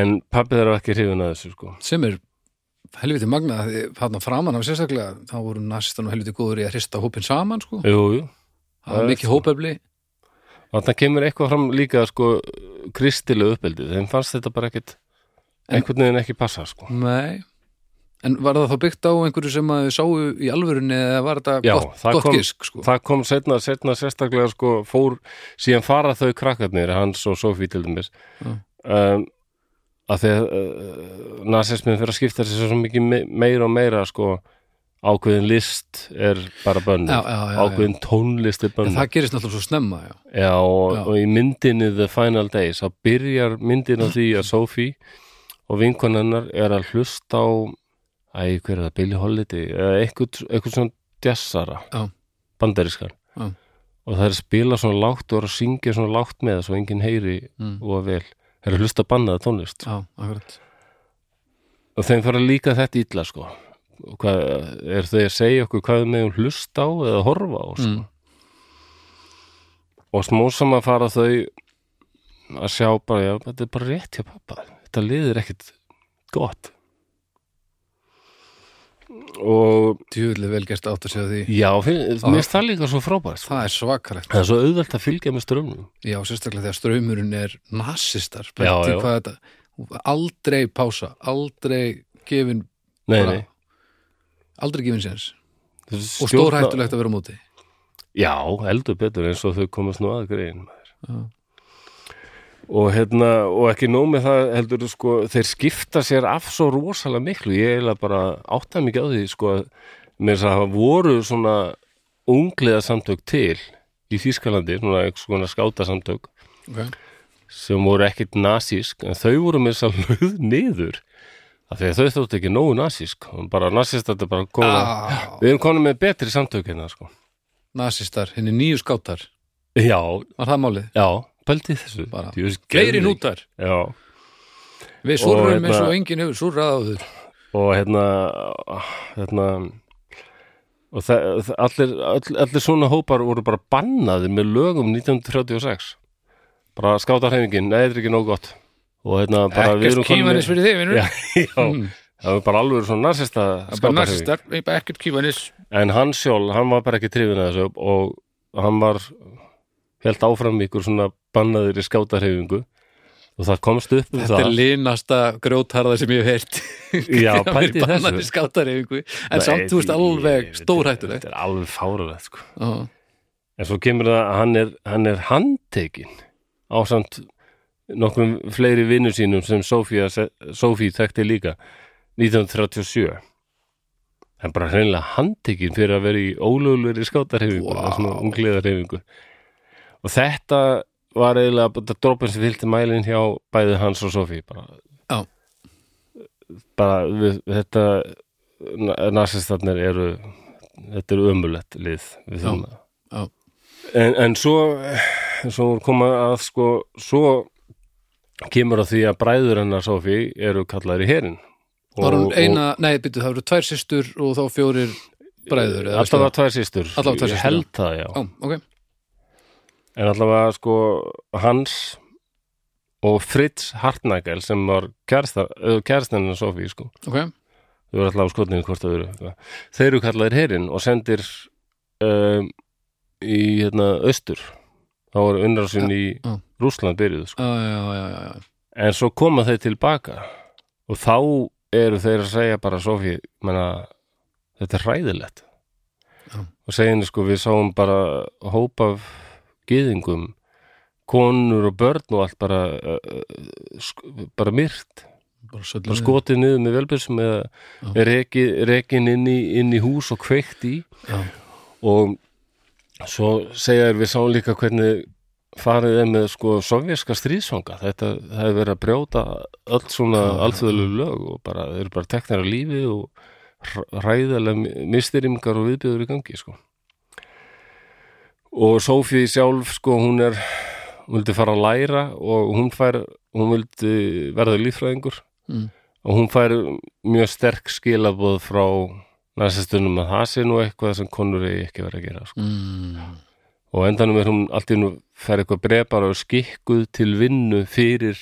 en pappi þeirra var ekki hrifin að þessu sko sem er helviti magna þarna framan af sérstaklega þá voru nasistan og helviti góður í að hrista hópin saman sko. jú, jú, það var það er mikið svo. hópefli Þannig kemur eitthvað fram líka sko kristileg uppeldið, þeim fannst þetta bara ekkit einhvern veginn ekki passa sko. Nei En var það þá byggt á einhverju sem að þið sáu í alvörunni eða var þetta Já, gott, það gott kom- gisk sko? Það kom setna, setna sérstaklega sko fór, síðan fara þau krakkarnir, Hans og Sofí til dæmis Já. um, að að uh, nasismin fyrir að skipta þessi svo mikið me meira og meira sko ákveðin list er bara bönnu Já, já, ákveðin tónlist er En bönnu það gerist náttúrulega svo snemma já. Já, og, og í myndinni The Final Days, þá byrjar myndin á því að Sophie og vinkonennar er að hlusta á æ, hver er það, Billy Holiday eða eitthvað, eitthvað svona jazzara Já. bandarískan Já. og það er að spila svona lágt og að syngja svona lágt með svo enginn heyri Mm. og vel það er að hlusta bannaða tónlist Já, akkurat og þeim fara líka þetta illa sko hvað, er þau að segja okkur hvað við meðum hlusta á eða horfa á sko? mm. og smósam að fara þau að sjá bara, já, þetta er bara rétt hjá pappa þetta liðir ekkit gott. Og Djúðlega vel gert átt að segja því. Já, mér finnst það líka svo frábært Það er svakalegt. Það er svo auðvelt að fylgja með strömmum Já, sérstaklega þegar ströymurinn er nasistar. Já, já. Aldrei pása, aldrei gefin nei, nei. Aldrei gefin séns. Og Stjórna- stórhættulegt að vera á móti. Já, eldur betur eins og þau komast nú að grein Já. Og hérna, og ekki nóg með það heldur sko, þeir skipta sér af svo rosalega miklu, ég eiginlega bara átta mikið á því, sko með þess að hafa voru svona ungliða samtök til í Þýskalandi, svona eitthvað skáta samtök okay. sem voru ekkit nasísk, en þau voru með þess að löð niður af því að þau þóttu ekki nógu nasísk. Og bara nasist þetta bara góða ah, við erum konum með betri samtök hérna sko. Nasistar, henni nýju skátar. Já, Var það málið? já, pældi þessu Fleiri nútar já, Við hérna- eins og enginn hefur súrrað áður. Og hérna hérna og það, allir, all, allir svona hópar voru bara bannaðir með lögum 1936 bara skátarhefingin, nei, þetta er ekki nóg gott. Og hérna bara við erum Ekkert kýfanis fyrir þig, vinnur [laughs] já, já, Mm. það var bara alveg svona narsista nasistar, bara ekkert kýfanis en hann sjálf, hann var bara ekki trifin að þessu og hann var helt áfram ykkur svona bannaðir í skátarhefingu og það komst upp um Þetta er það. linasta grjótharða sem ég hef heyrt. [laughs] Já, pældi í þessu. Bannandi skátareyfingu En samt, þú veist, þetta- alveg þetta- stórhættulegt þetta er alveg fárulegt sko. Já, En svo kemur það að hann er, hann er handtekinn á samt nokkrum fleiri vinnur sínum sem Sofía, Sofí þekkti líka 1937 en bara hreinlega handtekinn fyrir að vera í ólögulegri skátarhefingu Vá. wow. og þetta var eiginlega bara drópin sem fylgti mælinn hjá bæði hans og Sofí bara, Já. bara við, þetta nasistarnir eru þetta eru ömulegt lið við þurfum að já, En, en svo, svo koma að sko, svo kemur að því að bræður hennar Sofi eru kallaðir í herin. Var hún eina, nei, byrju, það voru tvær systur og þá fjórir bræður Alltaf var tvær tvær Ég held það, já. Já, ok, En allavega sko hans og Fritz Hartnagel sem var kærstennar Sofi, sko. ok Þau voru alltaf á skotninu hvort það eru. Þeir eru kallaðir herin og sendir um, í hérna austur. þá var unnarsin í já. Rússland byrjuð, sko. Já, já, já, já, já. En svo koma þeir tilbaka og þá eru þeir að segja bara Sofi, menna þetta er hræðilegt og seginni sko við sáum bara hóp af gyðingum konur og börn og allt bara bara myrt. Bara bara skotið niður með velbjörsum eða rekin inn í, inn í hús og kveikt í. Já, og svo segja þér við sáum líka hvernig farið er með sko sovjerska stríðsfanga. Þetta hefur verið að brjóta öll svona alþjóðlegu lög og bara þeir eru bara teknar af lífi og hræðilega mistyrringar og viðbjöður í gangi sko og Sofí sjálf sko hún er hún vildi fara að læra og hún fær hún vildi verða líffræðingur Mm. og hún fær mjög sterk skilaboð frá næstastunum að það sé nú eitthvað sem konur eigi ekki verið að gera sko. mm. og endanum er hún allt í nú fær eitthvað breypar og skikkuð til vinnu fyrir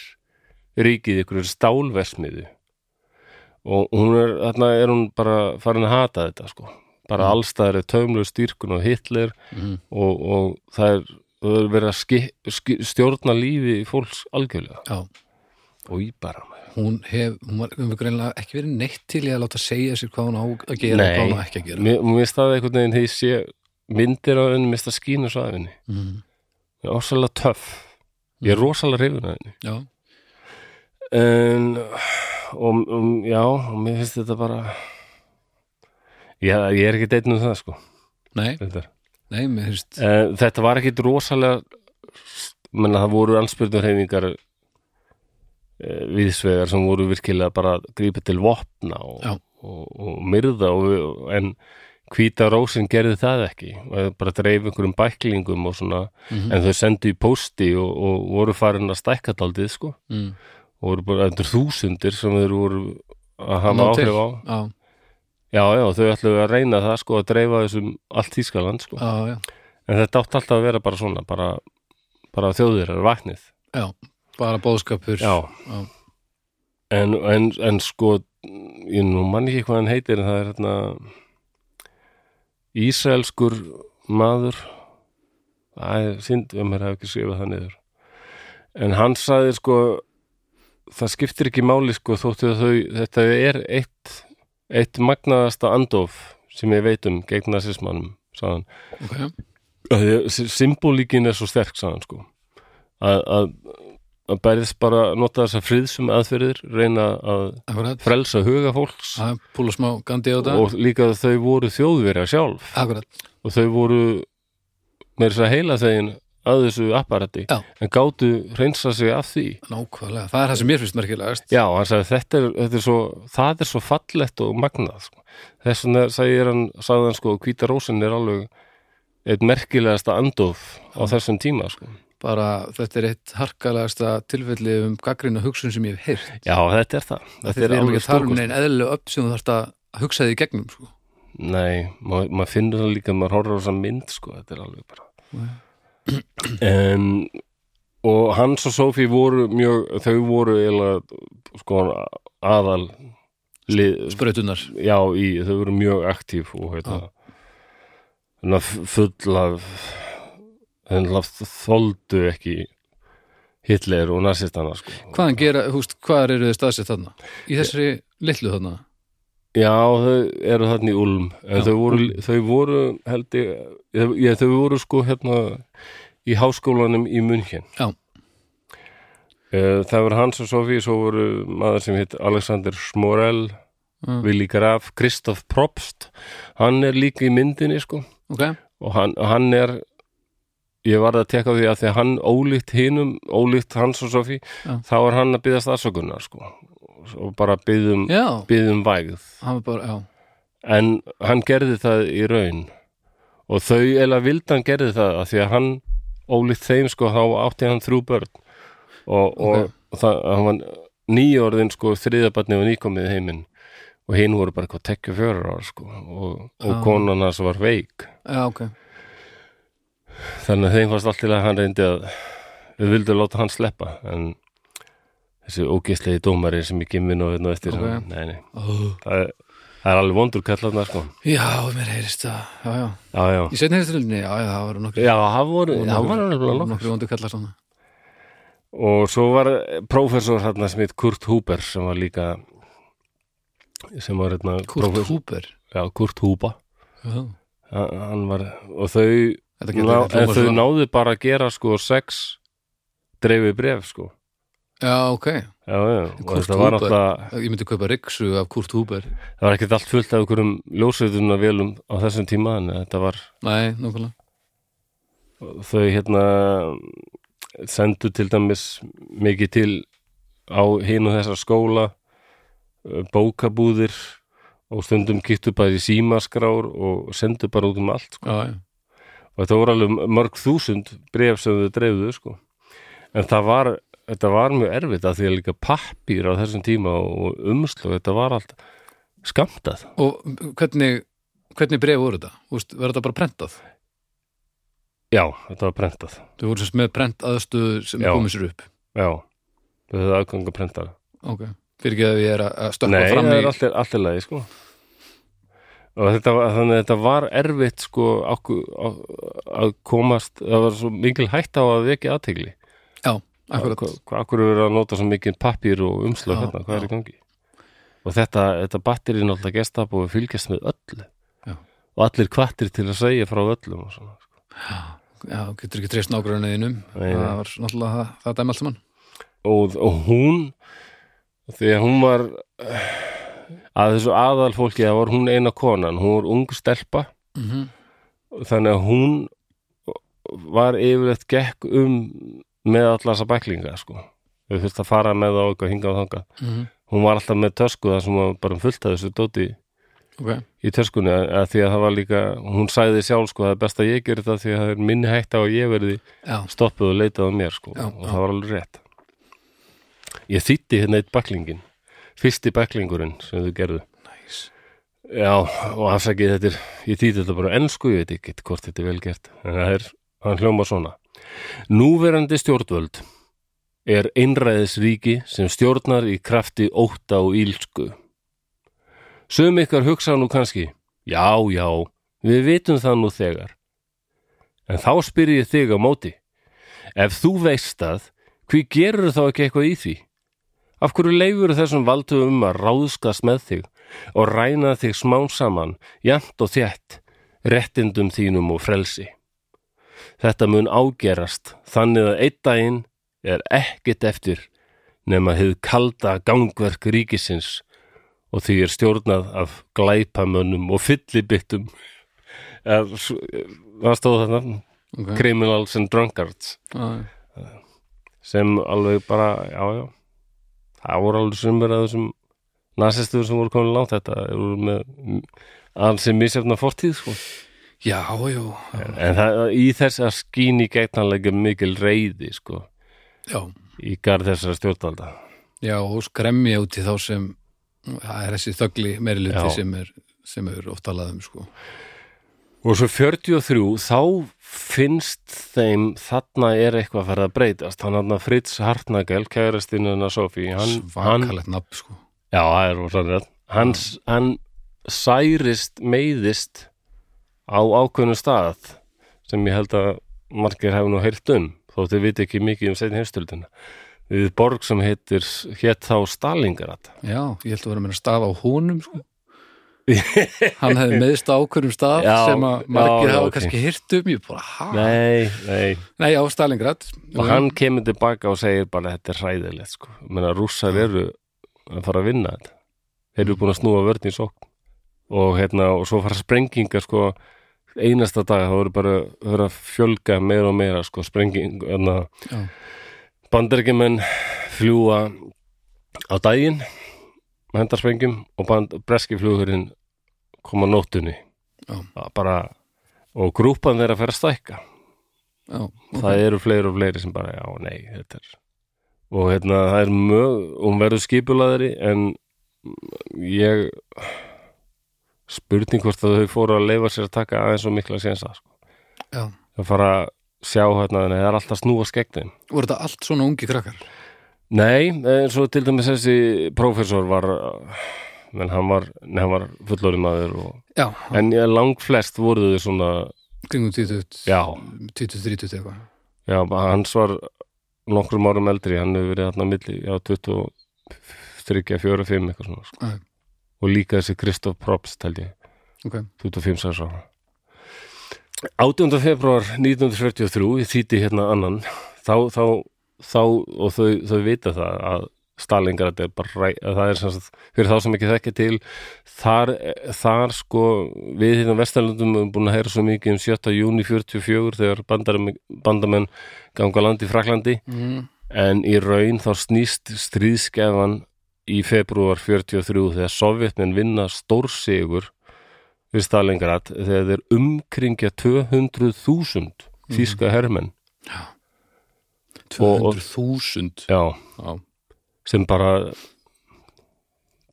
ríkið ykkur stálversmiðu og hún er, þarna er hún bara farin að hata þetta sko bara Mm. allstaðar er taumlu styrkun og Hitler Mm. og, og það er það er verið að ski, ski, stjórna lífi fólks algjörlega. Já, og í bara. Hún hef hún var um greinlega ekki verið neitt til í að láta segja sér hvað hún á að gera og hvað hún á ekki að gera. Mér, mér staði einhvern veginn þegar ég sé myndir á henni, mér staði skínu svo af henni mm, ég er rosalega töff. Ég er rosalega hrifin af henni. Já, en og, og já, og mér finnst þetta bara já, ég er ekki deitn um það sko. Nei, þetta, nei, mér finnst uh, þetta var ekki rosalega menna það voru anspyrnur heiningar uh, viðsvegar sem voru virkilega bara að grípa til vopna og, Já. og, og myrða og, en hvíta rósin gerði það ekki. Bara dreif einhverjum bæklingum og svona Mhm. en þau sendu í pósti og, og voru farin að stækka daldið sko. Mm, og voru bara endur þúsundir sem þeir voru að hafa áhrif á. Já, já, já, þau ætluðu að reyna það sko að dreifa þessum allt Þýskaland sko. Já, já, en þetta átti alltaf að vera bara svona bara, bara þjóðir er vaknið. Já bara bóðskapur já, Já. En, en, en sko ég nú mann ekki hvað hann heitir en það er hérna Ísraelskur maður. Það er synd um mér hafa ekki skrifað það niður. En hann sagði sko það skiptir ekki máli sko þóttu að þau þetta er eitt eitt magnaðasta andof sem ég veit um gegn nazismannum sagði hann. Ok, symbolíkin er svo sterk sagði hann sko. Að, að, að bærðist bara nota þessa friðsum aðferðir reyna að akkurat. frelsa huga fólks. Þetta. Og líka að þau voru þjóðverja sjálf. Akkurat, og þau voru með þess að heila þegin að þessu apparati Já. en gátu hreinsa sig af því nákvæmlega Það er það sem mér finnst merkilegast Já, hann sagði þetta er, þetta er svo það er svo fallegt og magnað sko. þess vegna sagði hann, sagði hann sko hvíta rósin er alveg eitt merkilegasta andof á þessum tíma sko. bara þetta er eitt harkalegasta tilfelli um gaggrina hugsun sem ég hef heyrt Já, þetta er það Þetta er alveg tala um neinn eðlilega upp sem þú þarft að hugsa því gegnum sko. Nei, maður mað finnur það líka maður horfður á þessa mynd sko, þetta er alveg bara en og Hans og Sophie voru mjög, þau voru eiginlega sko aðal lið, Sprautunar já, í, þau voru mjög aktíf og hérna hérna full af hérna þoldu ekki Hitler og nazistana sko. Hvaðan gera, húst, hvað eru þið staðsett þarna? Í þessari litlu þarna? Já, þau eru þarna í Ulm. Já, þau voru, þau voru held ég, ég, þau voru sko hérna í háskólanum í München. Já. Eh, Það var Hans og Sofí svo voru maður sem heit Alexander Smorell Mm. Willi Graf, Kristoff Probst. Hann er líka í myndinni sko. Ok, og hann, hann er ég varð að tekka því að því að hann ólíkt hinum, ólíkt Hans og Sofí þá er hann að byggðast afsökunar sko og bara byggðum, byggðum vægð. Hann var bara, en hann gerði það í raun. Og þau eða vildi hann gerði það að því að hann ólíkt þeim sko þá átti hann þrjú börn. Og, og, og það, hann var nýjórðin sko þriðabarni og nýkomið heiminn. Og hinn voru bara eitthvað tekju fjörar ára sko. Og, og Já. konan hans var veik. Já, ok, þannig að þeim fannst allt til að hann reyndi að við vildum láta hann sleppa en þessi ógeslegi dómari sem ég gimminn og veitna eftir Ok. hann, nei, nei, oh. það er, það er alveg vondur kallarna sko. Já, mér heyrist það. Já, já, já, já, í setni heyristrillinni, já, já, það voru nokkri já, það voru það voru nokkur nokkri vondu kallar og svo var prófessor hérna sem heit Kurt Huber sem var líka sem var hérna Kurt prófessor- Húber já, Kurt Huber. Já, hann var, og þau ná, þau náðu bara að gera sko sex dreifi bref sko Já, ok, já, já, Kurt Huber. náttúrulega ég myndi kaupa ryksu af Kurt Húber það var ekkert allt fullt af einhverjum ljósveituna velum á þessum tíma en þetta var Nei, nákvæmlega þau hérna sendu til dæmis mikið til á hinn og þessar skóla eh, bókabúðir og stundum kýttu bara í símaskrár og sendu bara út um allt sko. Já, já, og þetta voru alveg mörg þúsund bref sem þau dreifðu sko. en það var þetta var mjög erfitt að því að líka pappír á þessum tíma og umslu þetta var allt skamtað og hvernig hvernig bref voru þetta? Úst, var þetta bara prentað? já, þetta var prentað. Þau voru sérst með prent aðstöðu sem komið sér upp? Já, þau höfðu aðganga prentara. Ok, fyrir ekki að ég er að- að stökkva Nei, fram það í er allir, lagi sko. Og þetta, þannig að þetta var erfitt sko að komast það var svo mikil hætt á að vekja aðtegli akkurat. Akkur er að nota svo mikil pappír og umslag Já, hérna, hvað er já. í gangi? Og þetta, þetta batteri er náttúrulega gesta og fylgjast með öllu. Já. og allir kvattir til að segja frá öllum og svona sko. já, getur ekki treyst nágrunniðinum það var náttúrulega það, það dæmi allt saman. Og, og hún að hún var að þessu aðal fólki það var hún eina konan, hún var ung stelpa. Mm -hmm. þannig að hún var yfirleitt gekk um með alla þessa bæklinga sko. við þurftum að fara með á eitthvað hingað og þangað Mhm. hún var alltaf með tösku það sem var bara fullt af þessu dóti ok, í töskunni að, því að það var líka hún sagði sjálf sko að það er best að ég geri það því að það er minni hægt á að ég verði já, stoppuð og leitað á mér sko Já, og já. það var alveg rétt ég þýtti hérna eitt bæklingin fyrsti bæklingurinn sem þau gerðu næs Já, og afsakið þetta er, ég þýtti þetta bara á ensku, ég veit ekki hvort þetta er vel gert, en það er, hann hljóma svona. Núverandi stjórnvöld er einræðisríki sem stjórnar í krafti ótta og ílsku. Sum ykkar hugsa nú kannski, já, já, við vitum það nú þegar. En þá spyr ég þig á móti. Ef þú veist það, hví gerur þá ekki eitthvað í því? Af hverju leifur þessum valdum að ráðskast með þig og ræna þig smán saman, jafnt og þétt, réttindum þínum og frelsi. Þetta mun ágerast, þannig að einn daginn er ekkert eftir nema hið kalda gangverk ríkisins og því er stjórnað af glæpamönnum og fyllibittum. [laughs] Er, það stóð þarna, ok, criminals and drunkards, já, sem alveg bara, já, já, það voru alveg sumir að þessum nasistur sem voru komin langt. Þetta eru með ansið misjafna fortíð sko. Já, já, en það, í þess að skín í gegnanlega mikil reyði sko, já, í garð þessara stjórnvalda. Já, og skremja út í þá sem það er þessi þögli meiriluti sem er, sem er oft talað um sko. og svo 43 þá finnst þeim þarna er eitthvað að fara að breytast. Hann hann Fritz Hartnagel kærastinn hennar Sofí hann, svakalegt nafn sko. já, það er rosa rétt. Hann, hann særist meiðist á ákveðnu stað sem ég held að margir hefur nú heyrt um þó þau viti ekki mikið um setni heimstöldina við borg sem heitir hétt þá Stalingrad já, ég held að vera með að stafa á honum sko. [laughs] hann hefði meðst á ákveðum stað Já, sem að margir hafa ok. kannski hirt um ég bara, ha? nei, nei Nei, já, Stalingrad og hann kemur tilbaka og segir bara þetta er hræðilegt sko. Menna, rússar eru að fara að vinna þetta þeir eru búin að snúa vörn í sókn og, hérna, og svo fara sprengingar sko, einasta dag þá eru bara það eru að fjölga meira og meira sko, sprenging hérna, bandarækjumenn fljúa á daginn henda sprengjum og band, breski flugurinn koma á. Það bara, og grúpan þeirra fer að stækka já, ok. það eru fleiri og fleiri sem bara, já, nei, þetta er og hérna, það er mög hún verður skipulaðari en ég spurning hvort að þau fóru að leifa sér að taka aðeins og mikla sénsa sko. það fara að sjá hérna, nei, það er alltaf snúa skegnin Voru þetta allt svona ungi krakkar? nei, eins og til dæmis þessi prófessor var menn hann var, var fullorinn maður og, Já, en ja, lang flest voru þau svona kringum 20, Já. 20-30 eitthvað Já, hans var nokkrum árum eldri, hann hefur verið þarna milli, já, 23, 4, 5 eitthvað svona, sko. Og líka þessi Kristoff Probst, held ég, Ok, 25 6 ára 18. februar 1943 ég þýtti hérna annan þá, þá, þá og þau, þau vita það að Stalingrad er bara það er sem sagt, fyrir þá sem ekki þekki til þar, þar sko við hérna Vestalundum erum búin að heyra svo mikið um 7. júni 44 þegar bandar, bandamenn ganga land í Fraklandi mm. en í raun þá snýst stríðskefan í februar 43 þegar sovjetnin vinna stórsigur við Stalingrad þegar þeir umkringja 200.000 þýska hermenn. 200.000 já, Já, sem bara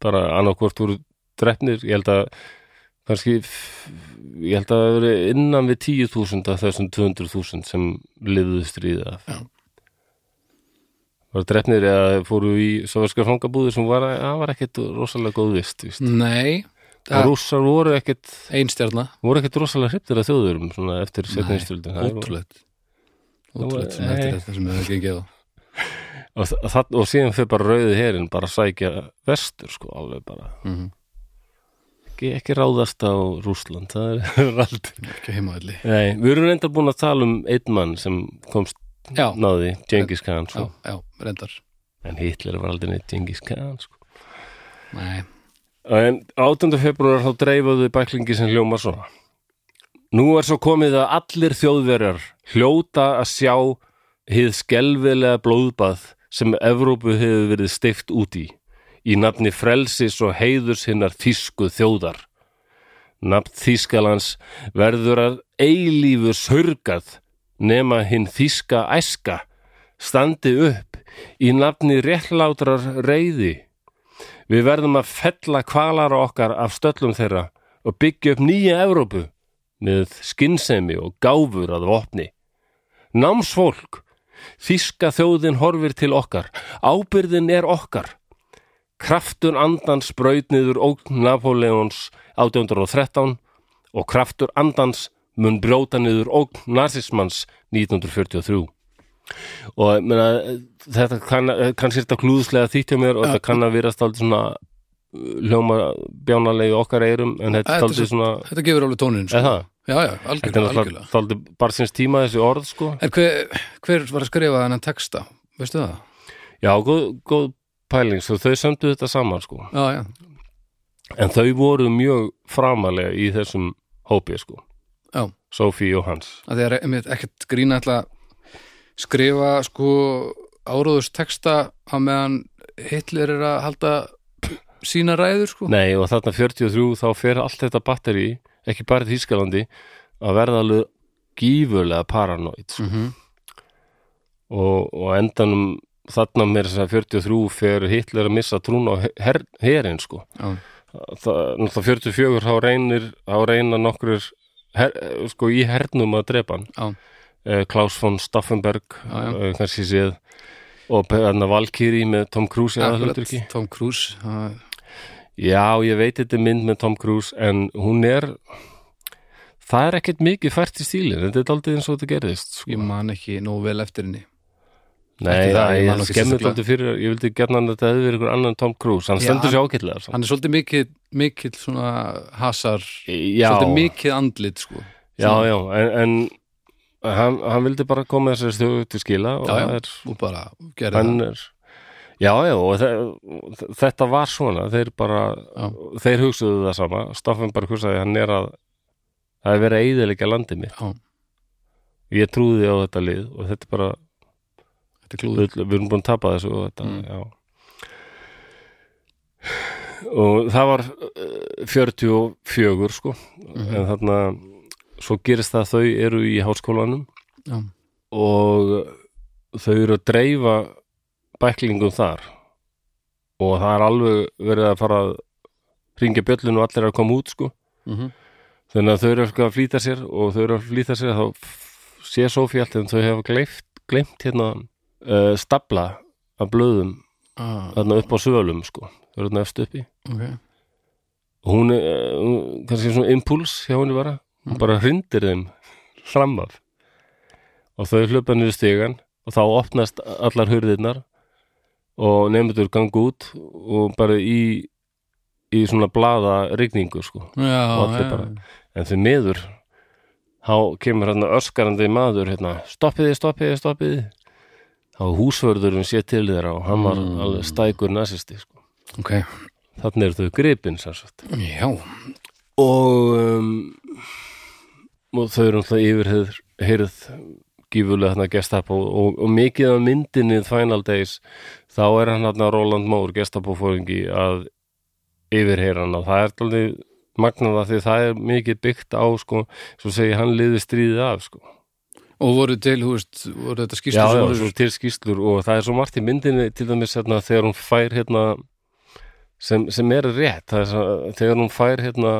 bara annarkvort voru drefnir, ég held að kannski ég held að það veri innan við 10.000 af þessum 200.000 sem liðuðu stríðið af. Já. Var drefnir eða fóru í soverska fangabúður sem var, var ekkit rosalega góð vist víst. nei Það- rússar voru ekkit einstjarna, voru ekkit rosalega hryptir að þjóðurum svona eftir setninstöldin ótrúlegt. Ótrúlegt sem eftir þetta sem hefur gengið á. [laughs] Og, það, og síðan fyrir bara rauði herin bara sækja vestur sko alveg bara. Mm ekki, ekki ráðast á Rússland það er [laughs] aldrei ekki heimaðli Nei, við erum reynda búin að tala um einn mann sem komst já, náði Genghis Khan sko. já, reyndar en Hitler var aldrei neitt Genghis Khan sko. Nei, en 8. februar þá dreifaðu bæklingi sem hljóma svona Nú er svo komið að allir þjóðverjar hljóta að sjá hið skelfilega blóðbað sem Evrópu hefur verið steift út í í nafni frelsis og heiðurs hinnar þýsku þjóðar. Nafn Þýskalands verður að eilífu sörgað nema hinn þýska æska standi upp í nafni réttlátrar reyði. Við verðum að fella kvalara okkar af stöllum þeirra og byggja upp nýja Evrópu með skinnsemi og gáfur að vopni. Námsfólk, þýska þjóðin horfir til okkar, ábyrðin er okkar. Kraftur andans braut niður ógn Napoleons 1813 og kraftur andans mun brjóta niður ógn nazismans 1943. Og ég meina, þetta kann, kannski er þetta klúðslega þýtt hjá mér og þetta kann að vera stáldið svona uh, hljóma bjánalegi okkar eirum en þetta Þetta stáldið svo- svona, þetta gefur alveg tónin sko. Já, já, Þetta er algjörlega, algjörlega stáldið bara sinns tíma þessi orð sko. En hver, hver var að skrifa þennan texta? Veistu það? Já, góð, góð pæling, svo þau sömdu þetta saman sko. Já, já, En þau voru mjög framalega í þessum hópi sko. Sophie og Hans. að því að einmitt ekkert grína að skrifa sko áróðurs texta á meðan Hitler er að halda sína ræður sko Nei, og þarna 43 þá fer allt þetta batteri, ekki bara í Þýskalandi, að verða alveg gífurlega paranoid sko. mm og, og endanum þarna með þess að 43 fer Hitler að missa trún á her, herin sko. Já, Það, náttúrulega 44 þá reynir, þá reyna nokkur her, sko í hernum að drepa hann. eh, Klaus von Staffenberg eh, kannski séð og hérna Valkyrie með Tom Cruise akkurat, Tom Cruise það- já, ég veit þetta mynd með Tom Cruise en hún er það er ekkert mikið fært í stílinn þetta er aldrei eins og þetta gerðist sko. ég man ekki nógu vel eftir henni nei, það, ég sérstaklega. aldrei fyrir ég vildi gerna að þetta hefði verið ykkur annan Tom Cruise. Hann stendur sér hann- samt. hann er svolítið mikið, mikið svona hasar, já, svolítið mikið andlit sko. Já, já, en, en hann, hann vildi bara koma þessari stjóðu til skila og Já, já. er og bara hann það. er já, já, og þe þetta var svona þeir bara, þeir hugsuðu það sama. Staffan bara hugsaði, hann er að það er verið að eyðilegja landið mitt. Já, ég trúði á þetta lið og þetta er bara, þetta er klúður. Við, erum búin að tapa þessu og þetta, Mm. já. Og það var uh, 44 sko. Mhm. en þarna svo gerist það að þau eru í háskólanum Já, og þau eru að dreifa bæklingum þar. Og það er alveg verið að fara að ringja bjöllun og allir er að koma út sko. Mhm, þannig að þau eru að flýta sér og þau eru að flýta sér þá sé Sofía allt en þau hefa gleimt hérna uh, stabla af blöðum ah, þarna upp á svölum sko. Þau eru þarna efst uppi. Ok. Og hún er uh, kannski svona impuls hjá henni bara. Hún Mm. bara hrindir þeim fram af. Og þau hlöpa niður stigan og þá opnast allar hurðirnar og nefndur gangu út og bara í í svona blaða rigningu sko. Já, Og allir já, bara- en því miður þá kemur hérna öskarandi maður hérna, stoppiði, stoppiði, stoppiði þá húsvörðurinn sé til þeirra og hann var Mm. alveg stækur nasisti sko. ok þannig eru þau gripin sem sagt Já, og um, og þau eru alltaf yfirheyrð heyrð gífulega þarna gestapo og, og mikið af myndinni Final Days þá er hann þarna Roland Moore gestapofóringi að yfirheyra hann og það er alltaf magnað að því það er mikið byggt á sko, svo segi hann liði stríðið af sko. Og voru til, hú veist, voru þetta skýrslu já, já, svo til skýslur og það er svo margt í myndinni til dæmis hérna, þegar hún fær hérna sem, sem er rétt er, þegar hún fær hérna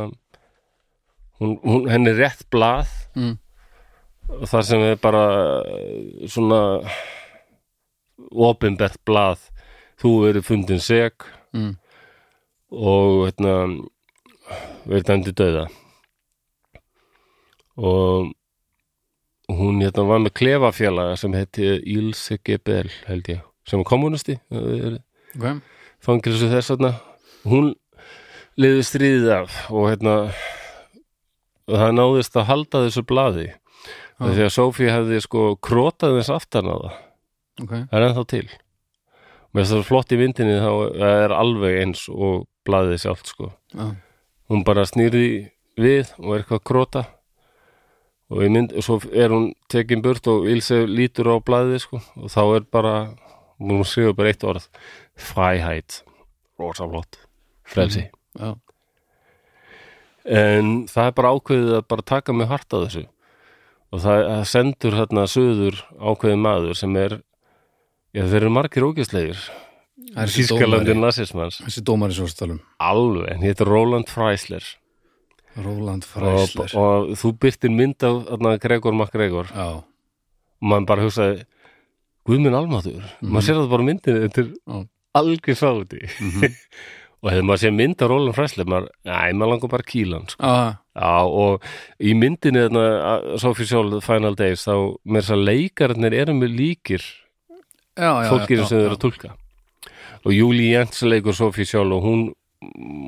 hún, hún, henni rétt blað mm, það sem er bara eh, svona opinbert blað þú verið fundin seg mm, og hérna verið dæmdi döða og hún hérna var með klefafélaga sem heiti Ilse Gebel held ég, sem var kommunisti ok, fangilsu þess þarna. Hún liði stríðið af og hérna og það náðist að halda þessu blaði Já. því að Sofía hefði sko krótað þess aftan á það. Ok. Það er ennþá til. Með þess að flott í myndinni þá er alveg eins og blaðið sjálft sko. Já, hún bara snýrði við og er eitthvað að króta og, í mynd, og svo er hún tekin burt og Ilse lítur á blaðið sko. Og þá er bara hún skrifa bara eitt orð. Fræheit, rosa flott. Frelsi. Já, en það er bara ákveðið að bara taka mig hart á þessu. Og það, sendur hérna söður ákveðið maður sem er já þeir eru margir ógæslegir það er þessi Þískalandi dómari. nasismans. Þessi dómari sem við talum alveg, en hétt Roland Freisler Róland og, Fræsler og þú byrtir mynd af þarna, Gregor MacGregor. Og maður bara hugsaði Guðminn almaður, [laughs] maður sér það bara á myndinni þetta er algjör sáti og hefði maður séð mynd af Roland Freisler maður, næ, maður langar bara kílan sko. já, og í myndinni þarna, Sophie Scholl, Final Days þá með þess að leikarnir eru með líkir fólkir sem þau eru að tólka og Júli Jens leikur Sophie Scholl og hún,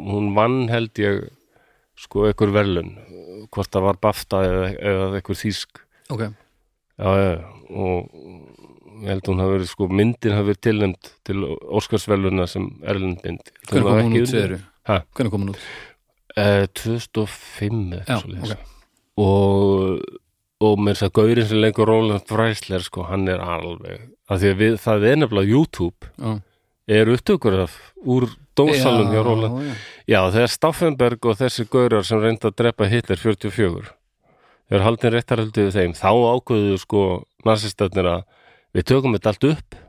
hún vann held ég sko ekkur verðlun hvort það var BAFTA eða, eða ekkur þýsk ok, já, já, og ég held að hún hafi verið sko myndin hafi verið tilnæmt til Óskarsverðluna sem erlendmynd hvernig kom hún út? Ha? hvernig kom hún út? Eh, 2005 Já, eitthvað svoleiðis. ok. og og með þess að gaurinn sem leikur Roland Freisler sko, hann er alveg að því að við, það er nefnilega YouTube já, er upptökur af úr dósalum hjá Roland já, já, þegar Staffenberg og þessi gaurar sem reynda að drepa Hitler 44 þegar haldin réttarhaldið við þeim þá ákveðu sko narsistarnir að við tökum þetta allt upp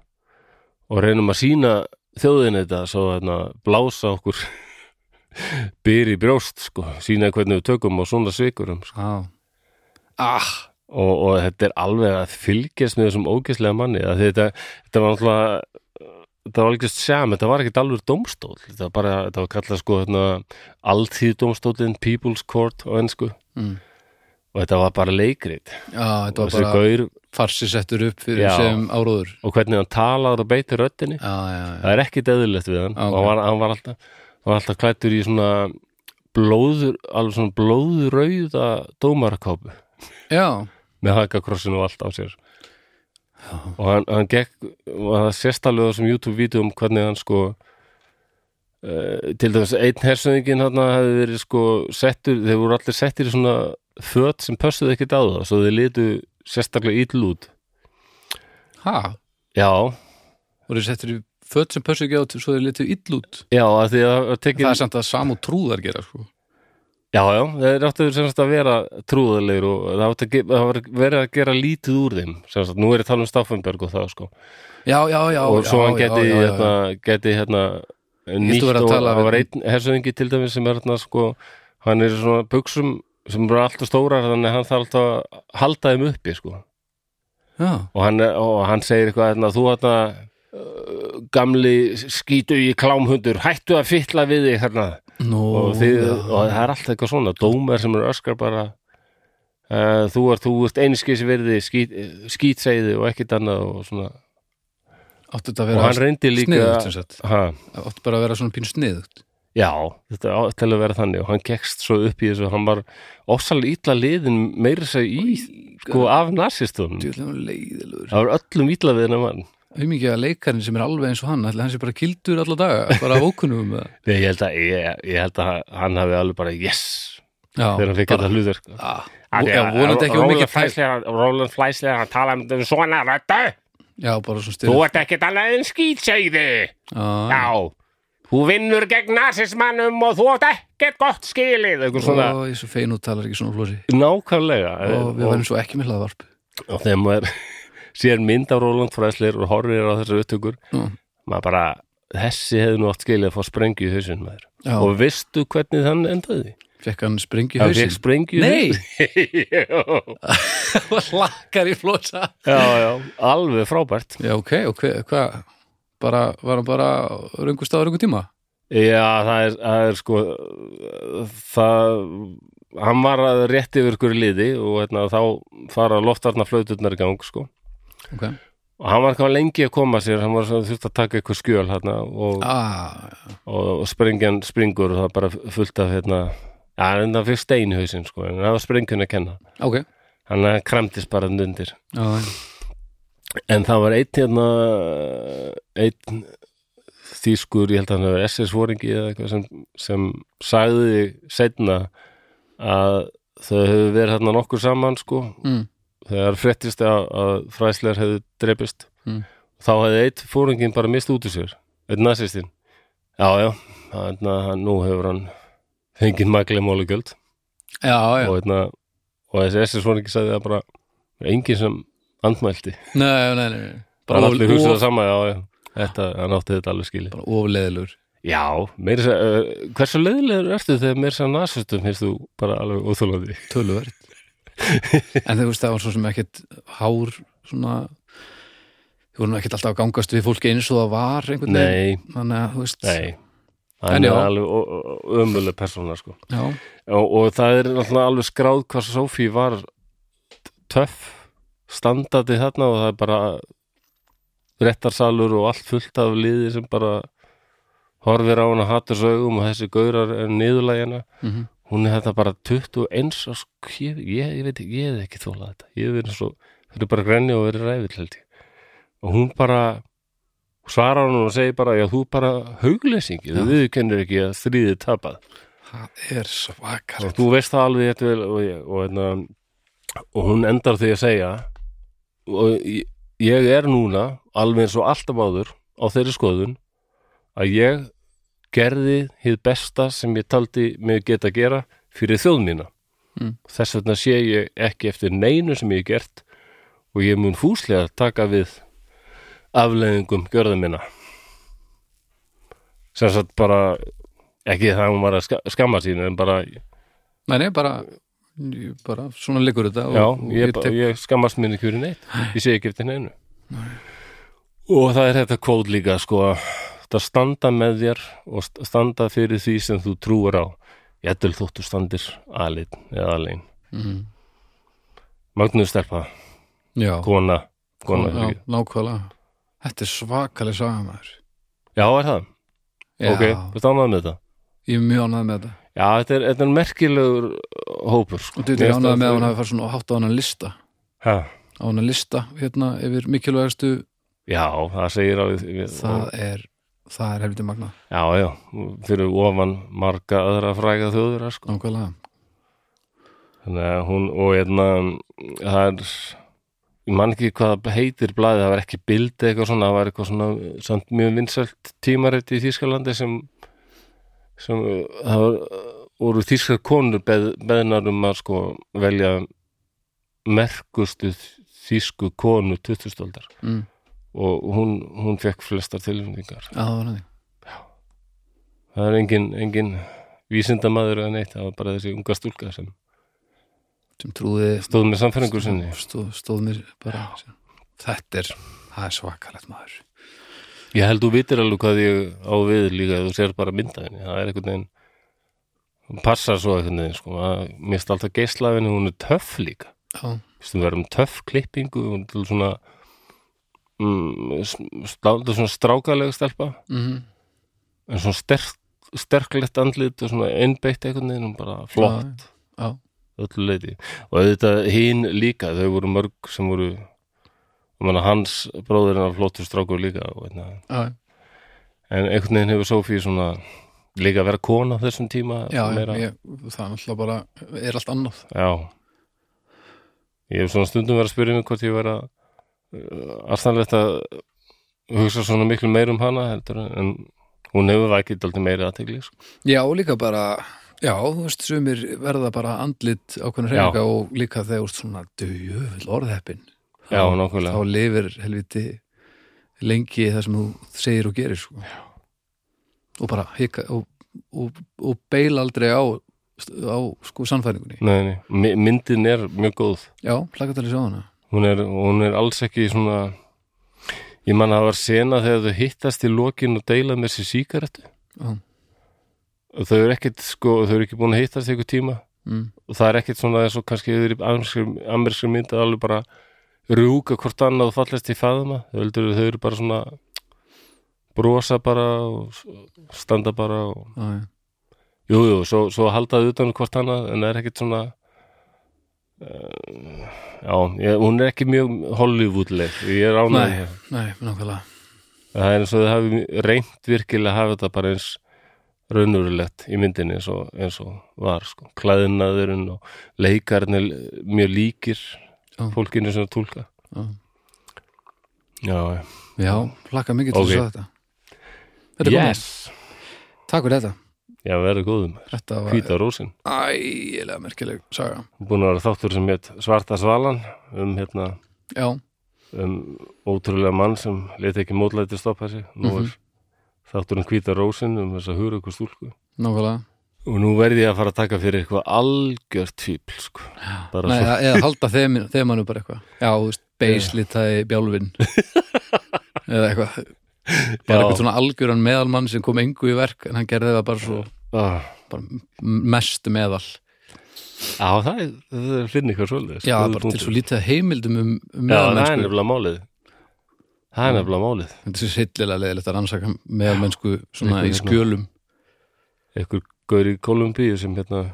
og reynum að sína þjóðin þetta svo að blása okkur [laughs] byr í brjóst sko, sína hvernig við tökum á svona svikurum sko. já. ah, og, og þetta er alveg að fylgjast með þessum ógeðslega manni þetta, þetta var náttúrulega þetta var algjörst sjam, þetta var ekkert alveg dómstól, þetta var bara, þetta var kallað sko hérna, alltíð dómstólinn People's Court á ennsku mm. og þetta var bara leikrit. Já, þetta var bara gaur farsi settur upp fyrir Já. sem áróður. Og hvernig hann talaður og beitir röddinni. Já, já, já, það er ekki deðilegt við hann. Ok. og hann var, hann var alltaf, alltaf klættur í svona blóður, alveg svona blóðurauða dómarakápu já, með hagakrossinu og allt á sér og hann, hann gekk og það sést alveg á þessum YouTube-vídeum hvernig hann sko uh, til dæmis einn hersöðingin hann hefði verið sko settur, þeir voru allir settir í svona föt sem pössuðu ekkert á það svo þeir litu sérstaklega ill út. Ha? Já, voru settur í föt sem pössu ekki á til svo þeir litu ill út? Já, að því að það er samt að sam og trúðar gera sko. Já, já, þeir áttu sem sagt að vera trúðalegur og það áttu að það verið að gera lítið úr þeim sem sagt, nú er ég að tala um Staffenberg og það sko. Já, já, já og svo já, hann geti, já, já, hérna, geti hérna, nýtt að og það var einn hersöðingi til dæmis sem er hérna sko, hann er svona buksum sem eru alltaf stórar þannig að hann þarf alltaf að halda þeim uppi sko. og, hann, er- og hann segir eitthvað hérna, þú hérna uh, gamli skítu í klámhundur hættu að fytla við þig hérna nú og, þið, og það er alltaf eitthvað svona dómar sem eru öskar bara uh, þú ert, þú ert einskis verði skít, skítseiði og ekkit annað og svona. Áttu þetta að og vera hann reyndi líka sniðugt sem sagt? Ha, áttu bara að vera svona pínu sniðugt. Já, þetta á til að vera þannig og hann gekst svo upp í þessu, hann var ósalega ítla liðin meira sér í sko af leiðilegur. Það var öllum ítla við hennar mann auðmikið að leikarinn sem er alveg eins og hann ætli hann sé bara kildur alla daga, bara ókunnum Nei, [laughs] ég held að, ég, ég held að hann hafi alveg bara yes já, þegar hann fikk þetta hlutur Roland Fleisler, hann talaði um svona röddu. Já, bara svona Þú styrir ert ekkert annað en skýtseiði já, þú vinnur gegn nasismannum og þú ert ekkert gott skilið og ég er svo fein og talar ekki svona flósi. Nákvæmlega. Og við varum svo ekki með hlaðvarp. Og þegar maður sér mynd af Roland Fræslir og horfir á þessar upptökur. Já. maður bara, þessi hefði nú átt skilið að fá sprengju í hausinn maður. Já, og veistu hvernig hann endaði? fekk hann sprengi í Hann fekk sprengju í Nei! hausinn. [laughs] [laughs] Og hlakkar í flósa. Já, já, alveg frábært. Já, ok, og hva, hva bara, var hann bara röngust á röngu tíma? Já, það er, það er sko það hann var að rétti yfir ykkur liði og hérna, þá fara loftarna flauturnar í gang sko ok. Og hann var eitthvað lengi að koma sér hann var svo þurft að taka eitthvað skjöl hérna, og, ah, og, og springjan springur og það bara fullt af hérna, já, en það fyrir stein í hausinn sko, en það var springjun að kenna. Ok. Hann kremtist bara þarna undir. Já, en það var einn hérna einn þýskur, ég held að hann hefur SS-fóringi eða eitthvað sem, sem sagði setna að þau hefur verið hérna nokkur saman sko, mm, þegar fréttist að, að fræslegar hefðu drepist Mm. þá hefði eitt fóringin bara mist út úr sér einn nazistinn. Já, já, þannig að nú hefur hann fengið maglega já. og, hérna, og þessi SS-fóringi sagði það bara enginn sem andmælti. Nei, nei, nei, bara allir of- það sama, já, já. Þetta, hann átti þetta alveg skili bara ofleðilur já, meira sér, uh, hversu leiðilegur ertu þegar meira sér nasistum finnst þú bara alveg óþólandi töluvert en þú veist það var svo sem ekkert hár svona þú voru ekkert alltaf að gangast við fólki eins og það var einhvern veginn. Þannig að þú veist. Já. er alveg ömuleg persóna sko. og, og það er alveg skráð hvað Sofí var töff standandi þarna og það er bara réttarsalur og allt fullt af liði sem bara horfir á hana hattursögum og þessi gaurar er niðurlægjana. Mm hún er þetta bara 21 og sko, ég, ég, veit ekki, ég hef ekki þólað þetta. Ég hef verið svo, það er bara grenni og verið ræfill held ég. Og hún bara svarar hún og segir bara já þú bara hauglesingi, Já. þú kennir ekki að þrýðið tapað. Það er svakar og þú veist það alveg þetta vel og, ég, og, hérna, og hún endar því að segja og ég, ég er núna alveg eins og alltaf áður á þeirri skoðun að ég gerði hið besta sem ég taldi mig geta gera fyrir þjóð mína. Mm. þess vegna sé ég ekki eftir neinu sem ég gert og ég mun fúslega taka við afleiðingum gjörða minna. Sem sagt bara ekki það að hún var að ska- skamma sín en bara nei, nei, bara, bara svona liggur þetta Já, ég, tek- ég skammast mér ekki fyrir neitt. Ég sé ekki eftir neinu. Og það er þetta kvót líka sko. að þetta standa með þér og st- standa fyrir því sem þú trúir á. Jættul þóttu standir alinn eða alinn Mhm. Magnus stelpa, já, kona, kona já, nákvæmlega. Þetta er svakaleg saga maður. Já, er það? já, Ok, þú ánægð með þetta? Ég er mjög ánægð með þetta. Já, þetta er, þetta er merkilegur hópur sko. þú er ánægð með að hann hafi farið svona hátt á hann lista. Ha, á hann lista hérna yfir mikilvægastu Já, það segir alveg það er, það er helviti magna Já, já, fyrir ofan marga aðra fræga þjóður sko. nákvæmlega Þannig að hún og hérna það er ég man ekki hvað heitir blaðið, það var ekki bildi eitthvað svona, það var eitthvað svona samt mjög vinsælt tímarit í Þýskalandi sem sem uh, það var, voru þýskar konur beð, beðnar um að sko velja merkustu þýsku konu 20. aldar mm. Og hún, hún fekk flestar tilfendingar. já, það er engin, engin vísindamaður eða neitt, það var bara þessi unga stúlka sem sem trúði stóð með samfæringur sinni. stóð, stóð mér bara þetta er, er svakalegt maður. Ég held þú vitir alveg hvað ég á við líka þú sér bara myndaðinni, það er einhvern veginn hún passar svo einhvern veginn sko, mér finnst alltaf geislafinni hún er töff líka, já, Vistu, við verðum töff klippingu, hún er svona mm, svona strákalega stelpa. Mm en svona sterk, sterklegt andlit og svona einbeitt einhvern veginn, hún bara flott. Já, öllu leiti og auðvitað hinn líka, þau voru mörg sem voru og manna hans bróðurinn var flottur strákur líka og, einna, já, en einhvern veginn hefur Sofía svona líka að vera kona þessum tíma já, meira, ég, það er alltaf bara er allt annað. Já. Ég hef svona stundum verið að spyrja mig hvort ég verið að aðstæðanlegt að hugsa svona miklu meir um hana heldur, en hún hefur vækið aldrei meiri aðtegli sko. já, líka bara já, þú veist, sumir verða bara andlit ákveðna reyninga og líka þegar þú veist svona döjöfull orðheppin já, nákvæmlega þá lifir helviti lengi það sem þú segir og gerir sko. og bara hika og, og, og beila aldrei á á sko sannfæringunni nei, nei. My- myndin er mjög góð já, hlaka til að sjá hana hún er, hún er alls ekki svona ég man að það var sena þegar þau hittast í lokin og deila með sér sígarettu já, þau eru ekkit sko, þau eru ekki búin að hittast í einhver tíma mm. og það er ekkit svona eins og kannski yfir í amerískri mynd að alveg bara rúka hvort annað og fallast í faðuma þau, heldur, þau eru bara svona brosa bara og standa bara og já, já. jú, jú, svo, svo haldaði utan um hvort annað en það er ekkit svona uh, já, ég, hún er ekki mjög Hollywoodleg, ég er ánægði Nei. nákvæmlega það er eins og þau hafi reynt virkilega að hafa þetta bara eins raunurulegt í myndinni eins og, eins og var sko. klæðinaðurinn og leikarnir mjög líkir Já. fólkinu sem tólka Já. já, já. Hlakka mikið til Ok. að sjá þetta Þetta er yes Takk fyrir þetta já, verður góðum, Þetta var hvíta rósin. ægilega merkileg saga. Búin að vera þáttur sem heit Svarta svalan um hérna Já, um ótrúlega mann sem leti ekki mótlæti stoppa sig. Nú Mhm. er þátturinn hvíta rósin um þessa huguröku stúlku. Nákvæmlega. Og nú verði ég að fara að taka fyrir eitthvað algjört fíbl sko. bara Nei, svo eða, halda þeim, þeim hann bara eitthvað. Já, þú veist, beislitaði bjálfin. [laughs] Eða eitthvað. Bara Já. eitthvað svona algjöran meðalmann sem kom engu í verk en hann gerði það bara svo ah, bara mest meðal. Já, það fyrir eitthvað svolítið. Já, bara til svo lítið heimildum um, um Já, það er meðalmennsku nefnilega málið. Það er nefnilega málið. Þetta er svo sillilega leðilegt að rannsaka meðalmennsku svona í skjölum. Einhver gaur í Kolumbíu sem hérna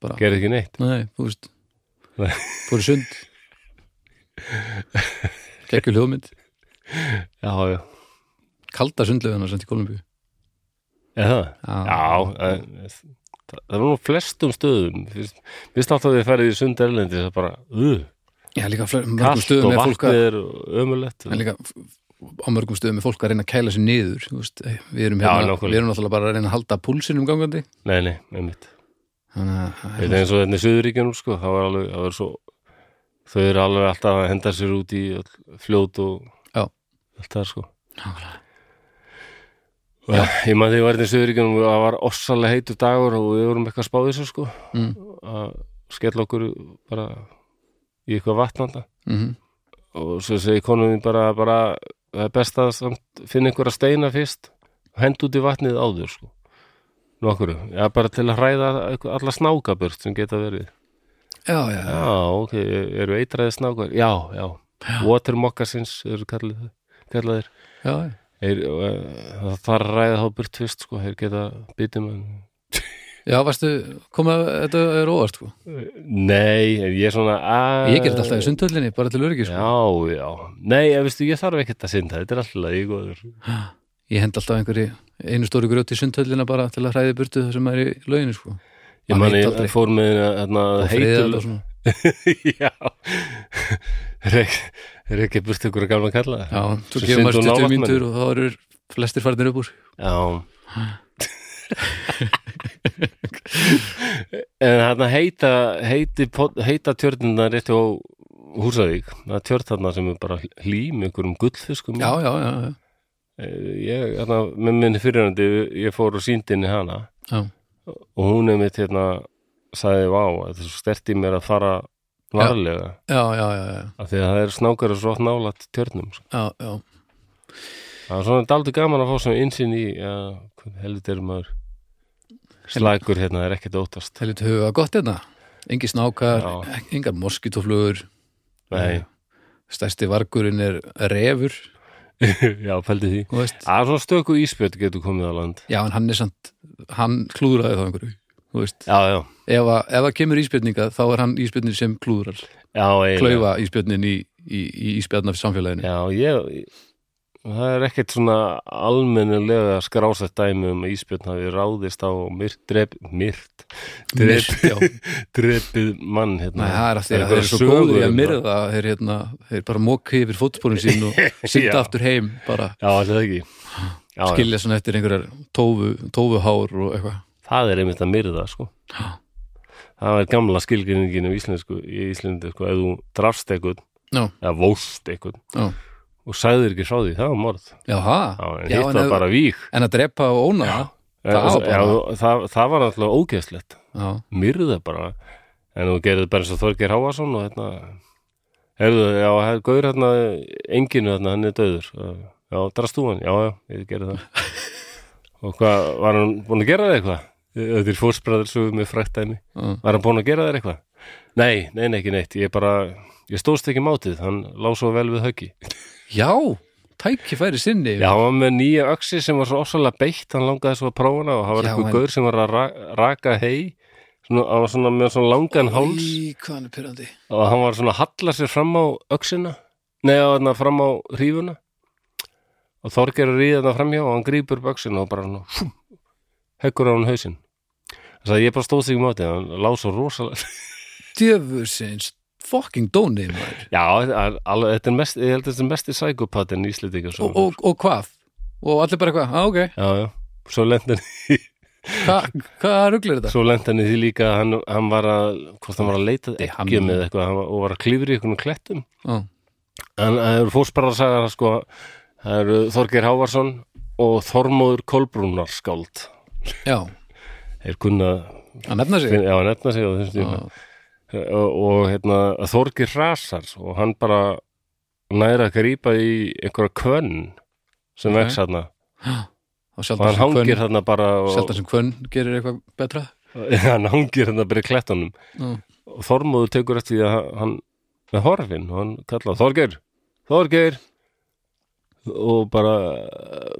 Bara- gerði ekki neitt. Nei, þú veist. Nei. Fór í sund. [laughs] Gekkjul hljóðmynd. Já, já, Kalda sundlegana sem til Kolumbíu? Já, Já, það, var nú flestum stöðum. Fyrst, fyrst átt að við ferðið í sund erlendi það bara, uh, Já, líka mörgum stöðum er fólk að en líka á mörgum stöðum er fólk að reyna að kæla sér niður við erum, Já, hérna, við erum náttúrulega bara að reyna að halda púlsinum gangandi. Nei, nei, einmitt. Það er- eins og þetta í Suðuríkjunum sko, það var alveg, það var svo þau eru alveg alltaf að henda sér út í fljót og Já. allt það sko. Nákvæmlega. Og ég maður því að verði í Suðuríkjunum og það var ossalega heitur dagur og við vorum eitthvað að spá þessu sko. Mm. að skella okkur bara í eitthvað vatnanda Mhm. og svo segi konum mín bara, bara það er best að finna einhverja steina fyrst og henda út í vatnið áður sko. Nokkur, já bara til að hræða alla snákaburt sem geta verið. Já, já, já, Já, ok, eru eitræði snákar? Já, já, water moccasins eru kallaðir. Já, já. Uh, það þarf að ræða þá burt fyrst sko, þeir geta bitið mann. Já, varstu, komað, þetta er óvart sko. Nei, en ég er svona að... Ég ger þetta alltaf í sundhöllinni, bara til öryggi sko. Já, já, nei, ég, veistu, ég þarf ekkert að synda, þetta er alltaf í góður. Ég hend alltaf einhverju einu stóri grjót í sundhöllina bara til að hræði burtu það sem er í lauginu sko. Ég Man ég fór með hérna heitul og svona [laughs] Er ekki burt ykkur að gamla kalla? Já, Sem gefur maður syndu 20 nálægt mínútur og þá eru flestir farnir upp úr. Já. [laughs] En þarna heita heiti, heita tjörnina rétti á Húsavík. Það tjörn þarna sem er bara hlým einhverjum gullfiskum. Já, já, já, já, Eh, ég, þarna, með minni fyrirhandi ég fór og síndi í hana. Já. og hún er mitt hérna sagði vá, þetta er svo stert í mér að fara varlega. Já, já, já, já, af því að það er snákar og svo nálat tjörnum sko. já, já. það er svona daldi gaman að fá svona insinn í ja, helvit er maður slækur hérna, það er ekkert er lítið huga gott hérna. Engi snákar, engar moskítoflugur Nei, Stærsti vargurinn er refur. [laughs] Já, fældi því. Það er svona stöku íspjöld getur komið á land. Já, en hann er samt Hann klúðraði þá einhverju þú veist. Já, já, Ef, að, ef að kemur íspjörninga þá er hann íspjörnin sem eiginlega. Klaufa íspjörnin í, í, í íspjörnaf samfélaginu. Já, ég það er ekkert svona almennilega skrásett dæmi um hafi ráðist á myrt, drep, myrt drep, [laughs] drepið mann hérna. Nei, það er að þeir, þeir einhverjar eru svo góður í að um myrða þeir, hérna, bara móki yfir fótsporin sín og [laughs] synda aftur heim bara. Já, það er ekki já, já. skilja svona eftir einhverjar tófu, tófuhár og eitthvað Það er einmitt að myrða, sko. Já. Það er gamla í Íslensku, í Íslandi, sko, ef þú drafst eitthvað, Já. eða vóst eitthvað Já. og sagðir ekki frá því, það var morð. Jaha, Já, en Já, hitt var bara víg. en að drepa og óna það Það var já, það, það var alltaf ógeðslegt. Já, myrða bara. En þú gerði bara eins og Þorgeir Hávason og hérna hefðu, já, hef, gaur hérna enginu hérna, hann er döður já, drast þú hann, já, já, ég gerði það. [laughs] Og hvað, var hann búin að gera það eitthvað þetta er fórsbræður svo með fræktæmi Já. var hann búin að gera það eitthvað? Nei, nei, nei, ekki neitt, ég bara ég stóðst ekki mátið, hann lá svo vel við höggi. Já, tækifæri sinni. Já, hann var með nýja öxi sem var svo ofsalega beitt. Hann langaði svo að prófa hana og hann var eitthvað gaur sem var að ra raka hei svona, hann var svona með svona langan háls. Í, og hann var svona að halla sér fram á á þarna fram á hrífuna. Og Þorger er í þarna framhjá og hann grípur upp öxina og bara svona fum, heggur á hann hausinn. Þess að ég bara stóð sig í máti hann lá svo rosalega Djöfusins fucking dóni maður. Já, alveg, þetta er mest, ég held að þetta er mesti sækupatin í Íslendinga og, og, og hvað? Og allir bara eitthvað, á ok. Já, já, svo hann Hva, Hvað rugglir þetta? svo lent hann í því líka að hann, hann var að, hvort hann var að leita ekki með eitthvað og var að klífri í einhvern klettum. Ó, en það eru fórsparað að sagða það sko það eru Þorgeir Hávarsson og Þormóður Kolbrúnar Já, þeir kunna að nefna sig? Já, nefna sig tíma. Já, og, og hérna, Þorgeir rasar og hann bara næra að grípa í einhverja kvönn sem vex þarna. Og og hann hangir þarna bara og, Sjaldan sem hvönn gerir eitthvað betra? [laughs] Hann hangir þarna bara í klettunum. Já, og Þormóður tekur eftir því að hann með horfin og hann kallar Þorgeir, Þorgeir og bara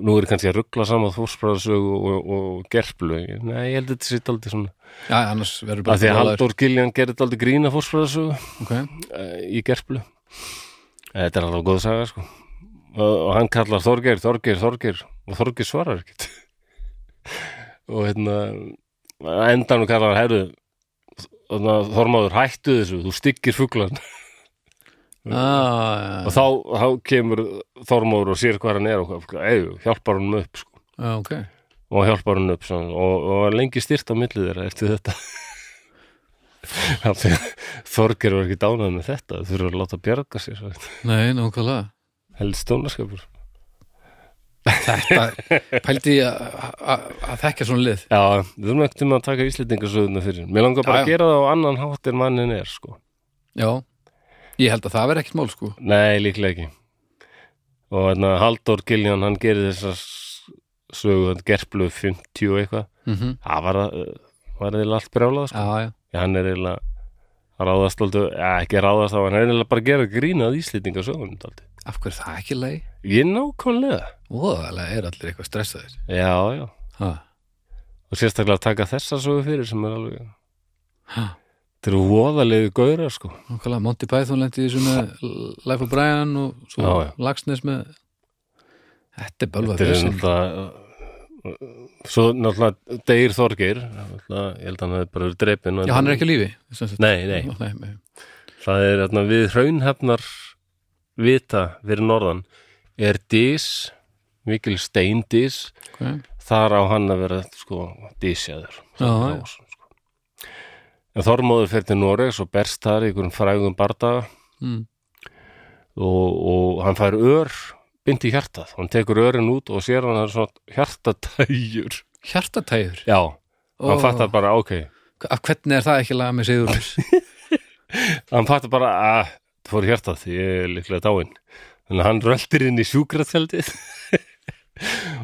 nú er kannski að ruggla saman fórspraðarsög og, og, og gerplu. Nei, ég held að þetta sitt aldrei svona Já, annars verður að bara því að. Halldór Giljan gerði aldrei grína fórspraðarsög Ok, í gerplu. Þetta er alveg góð saga sko. Og, hann kallar Þorgeir, Þorgeir, Þorgeir og Þorgeir svarar ekkert. [laughs] Og hérna endan og kallar herðu Þormáður hættu þessu, þú styggir fuglan ah, og þá, þá kemur Þormáður og sér hvað hann er og eða, hjálpar hann upp sko. já, ok. Og hjálpar hann upp svona, og, og lengi styrt á millið þeirra eftir þetta. [laughs] Þorgeir var ekki dánað með þetta þau þurfa að láta bjarga sér svo. Nei, nákvæmlega. Helst stónaskapur Þetta [laughs] pældi ég að- þekka svona lið. Já, við þurfum ekkert um að taka íslendingasöðuna fyrir. Mér langar bara já. að gera það á annan hátt en mannin er sko. Já, ég held að það verði ekkert mál sko. Nei, líklega ekki. Og hérna, Halldór Giljan, hann gerir þessar sögu, hann gerplu 50 og eitthvað. Mm Það var, var eða allt brjálað sko. Já, já, Já, hann er að ráðast já, ekki ráðast á hann er eiginlega bara að gera grínað íslendingasögunum dálítið. af hverju er það ekki leið? Ég nákvæmlega. Óðalega er allir eitthvað stressaðir. Já, já, Ha, og sérstaklega að taka þessa sögu fyrir sem er alveg ha, Þetta eru voðalegu gaurar sko nákvæmlega Monty Python lendi í þessu með Life of Brian og svo. Lagsnes með Þetta er bölvað fyrir náttúrulega Svo náttúrulega Deir náttúrulega, Ég held að hann hefði bara verið drepin Já, hann er ekki lífi. Nei, nei, nei, nei. það er þarna, við hraunhefnar vita fyrir norðan er dís mikil steindís Okay. þar á hann að vera sko dísjaður Já, já. En Þormóður fer til Noregs og berst þar í einhverjum frægum bardaga. Mm. og, og hann fær ör bind í hjartað, hann tekur örin út og sér hann er svona hjartatæjur Hjartatæður já, hann Ó. fattar bara ok. Hvernig er það ekki laga með Sigurðs? [laughs] hann fattar bara að það fór hjartað, ég er líklega dáinn. Þannig að hann röldir inn í sjúkratjaldið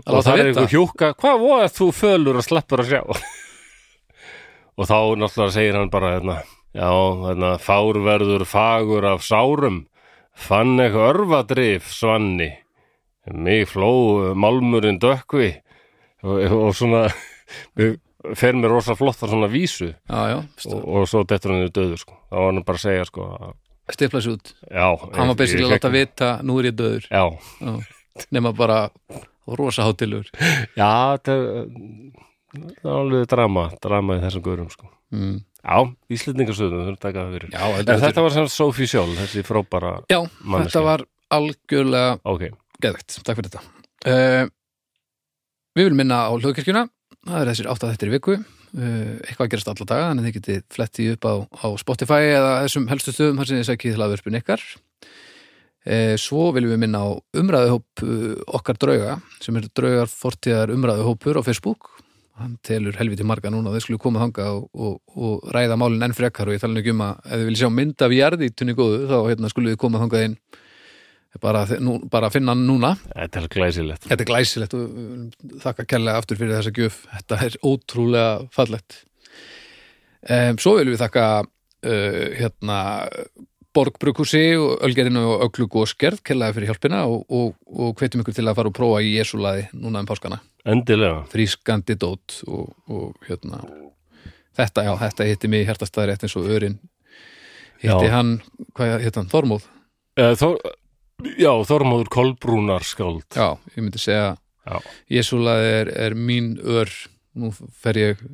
Að og það er einhver hjúka hvað voða þú fölur og sleppur að sjá og þá náttúrulega segir hann bara hérna, já, hérna, fárverður fagur af sárum. Fann eitthvað örvadrif svanni. Mig fló málmurinn dökkvi og, og svona [laughs] fer mér rosa flottar svona vísu. Já, já, og, og svo dettur hann í döður sko. þá var hann bara að segja sko að, stifla sér út. Já, Hann var basically að láta vita, nú er ég döður já, Já. Nema bara rosa hátilur já, þetta er það er alveg drama, drama í þessum gurum sko. mm. já, Íslendingarsöðum, þurfum að taka það fyrir. Já, en þetta var sem Sophie sjálf, þessi frábara Já, manneskja. þetta var algjörlega ok, geðvægt, takk fyrir þetta. Uh, Við viljum minna á hljóðkirkjuna. Það er þessir átt að þetta er viku. Uh, eitthvað að gerast alla daga, þannig að þið getið fletti upp á, á Spotify eða þessum helstu stöðum þar sem þið sækið hlaðvörpun ykkar. Uh, Svo viljum við minna á umræðuhóp uh, okkar drauga sem er draugar fortíðar umræðuhópur á Facebook hann telur helviti marga núna og þeir skulle koma þanga og, og, og ræða málin enn frekar og ég tala ekki um að ef þið viljið sjá mynd af jarðítunni góðu þá hérna, skulle við koma þangað inn bara, nú, bara að finna hann núna Þetta er glæsilegt Þetta er glæsilegt og uh, þakka kærlega aftur fyrir þessa gjöf. Þetta er ótrúlega fallegt. Um, svo viljum við þakka uh, hérna Borgbrukusi og Ölgerinu og Öglu Góskerð kærlega fyrir hjálpina og, og, og hvetjum ykkur til að fara og prófa í Jesúlaði núna um páskana. Endilega Frískandi dót og, og hérna þetta, já, þetta hitti mig hjartastæði rétt eins og örin hitti Já. hann, hvað hitti hann, Þormóð? Eh, Þor, Já, Þormóður Kolbrúnar skáld Já, ég myndi segja Já. Jesúlaði er, er mín ör nú fer ég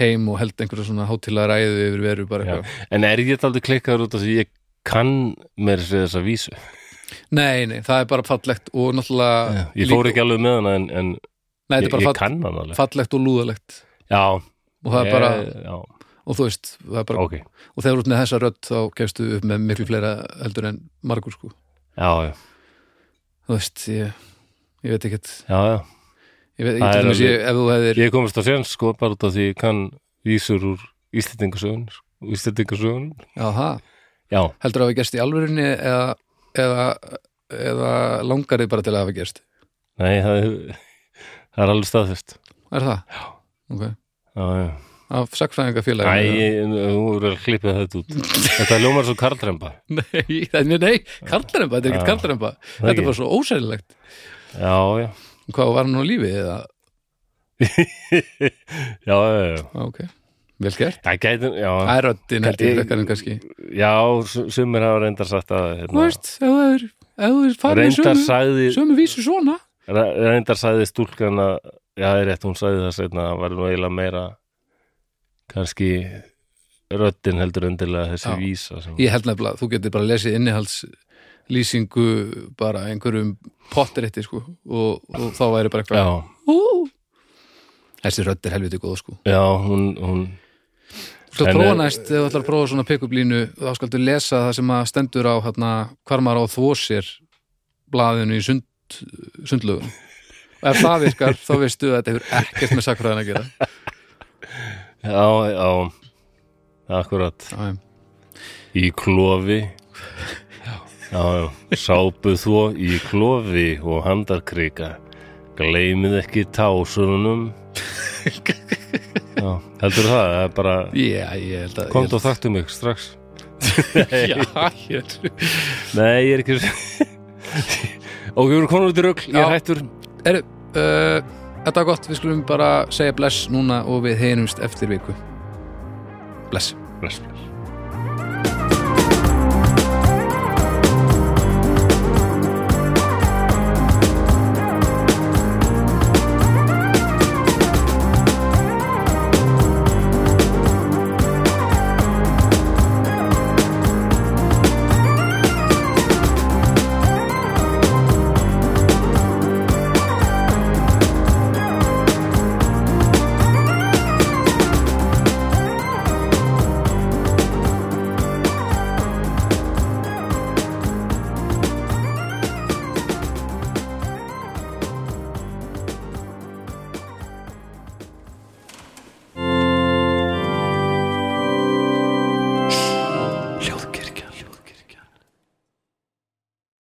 heim og held einhverja svona hátilega ræðu yfir veru bara eitthvað. En er ég aldrei klikkaður út af því ég kann mér að segja þessa vísu. Nei, nei, það er bara fallegt og náttúrulega Ég fór ekki alveg með hana en, en Nei, ég, ég kann hana alveg. fallegt og lúðalegt. Já, og það er bara, ég, Já, og þú veist það er bara, ok. og þegar ert með þessa rödd þá kemstu upp með miklu fleira heldur en margur sko, Já, já, þú veist ég, ég veit ekkert. Já, já. Ég veit, er dæmis ég, ef þú hefðir Ég komist á séns sko bara út af því ég kann vísur úr Íslendingasögun Íslendingasögun já, það, Já, heldur að hafa gerst í alvörunni eða, eða, eða langar þið bara til að hafa gerst? Nei, það er, það er alveg staðfest. Er það? Já, ok. Já, já. Af sakfræðingafélagi Æ, þú verður að klippa þetta út. Þetta ljómar svo karlremba. [laughs] Nei, það- nei, karlaremba, þetta er ekkert Já. karlaremba Þetta er bara svo ósælilegt Já, já. Hvað var hann á lífi eða? [laughs] Já, já, já. Ok, vel gert. Það gæti, já. Það er röddin held ég Ég- frekar en kannski. Já, su- sumir hafa reyndar sagt að Þú hérna, veist, ef það er ef þú er farið sömu, sagði sömu vísu svona. Re- Reyndar sagði stúlkan að Já, það er rétt, hún sagði það seinna að var nú eiginlega meira kannski röddin heldur endilega þessi Já. vísa sem, Ég held nefnilega, þú getur bara lesið innihalds lýsingu bara einhverjum potterétti sko og, og þá væri bara eitthvað Þessi rödd er helviti góð sko. Já, hún, hún En, prófa eh, næst, ef þú ætlar að prófa svona pick-up línu þá skaldu lesa það sem að stendur á hérna, hvar maður á að þvó sér blaðinu í sund, sundlögun og ef það virkar þá veistu að þetta hefur ekkert með sakfræðin að gera. Já, já. Akkurat. Já. Í klofi. Já, já, sápuð þvó í klofi og handarkrika. Gleymið ekki tásunum Já, heldur það, það er bara Já, ég held að Komdu og þaktu mig strax. [laughs] Já, ég held Nei, ég er ekki Og við erum komin út í rugl, ég er hættur. Er, uh, Þetta er gott, við skulum bara segja bless núna og við heyrumst eftir viku. Bless Bless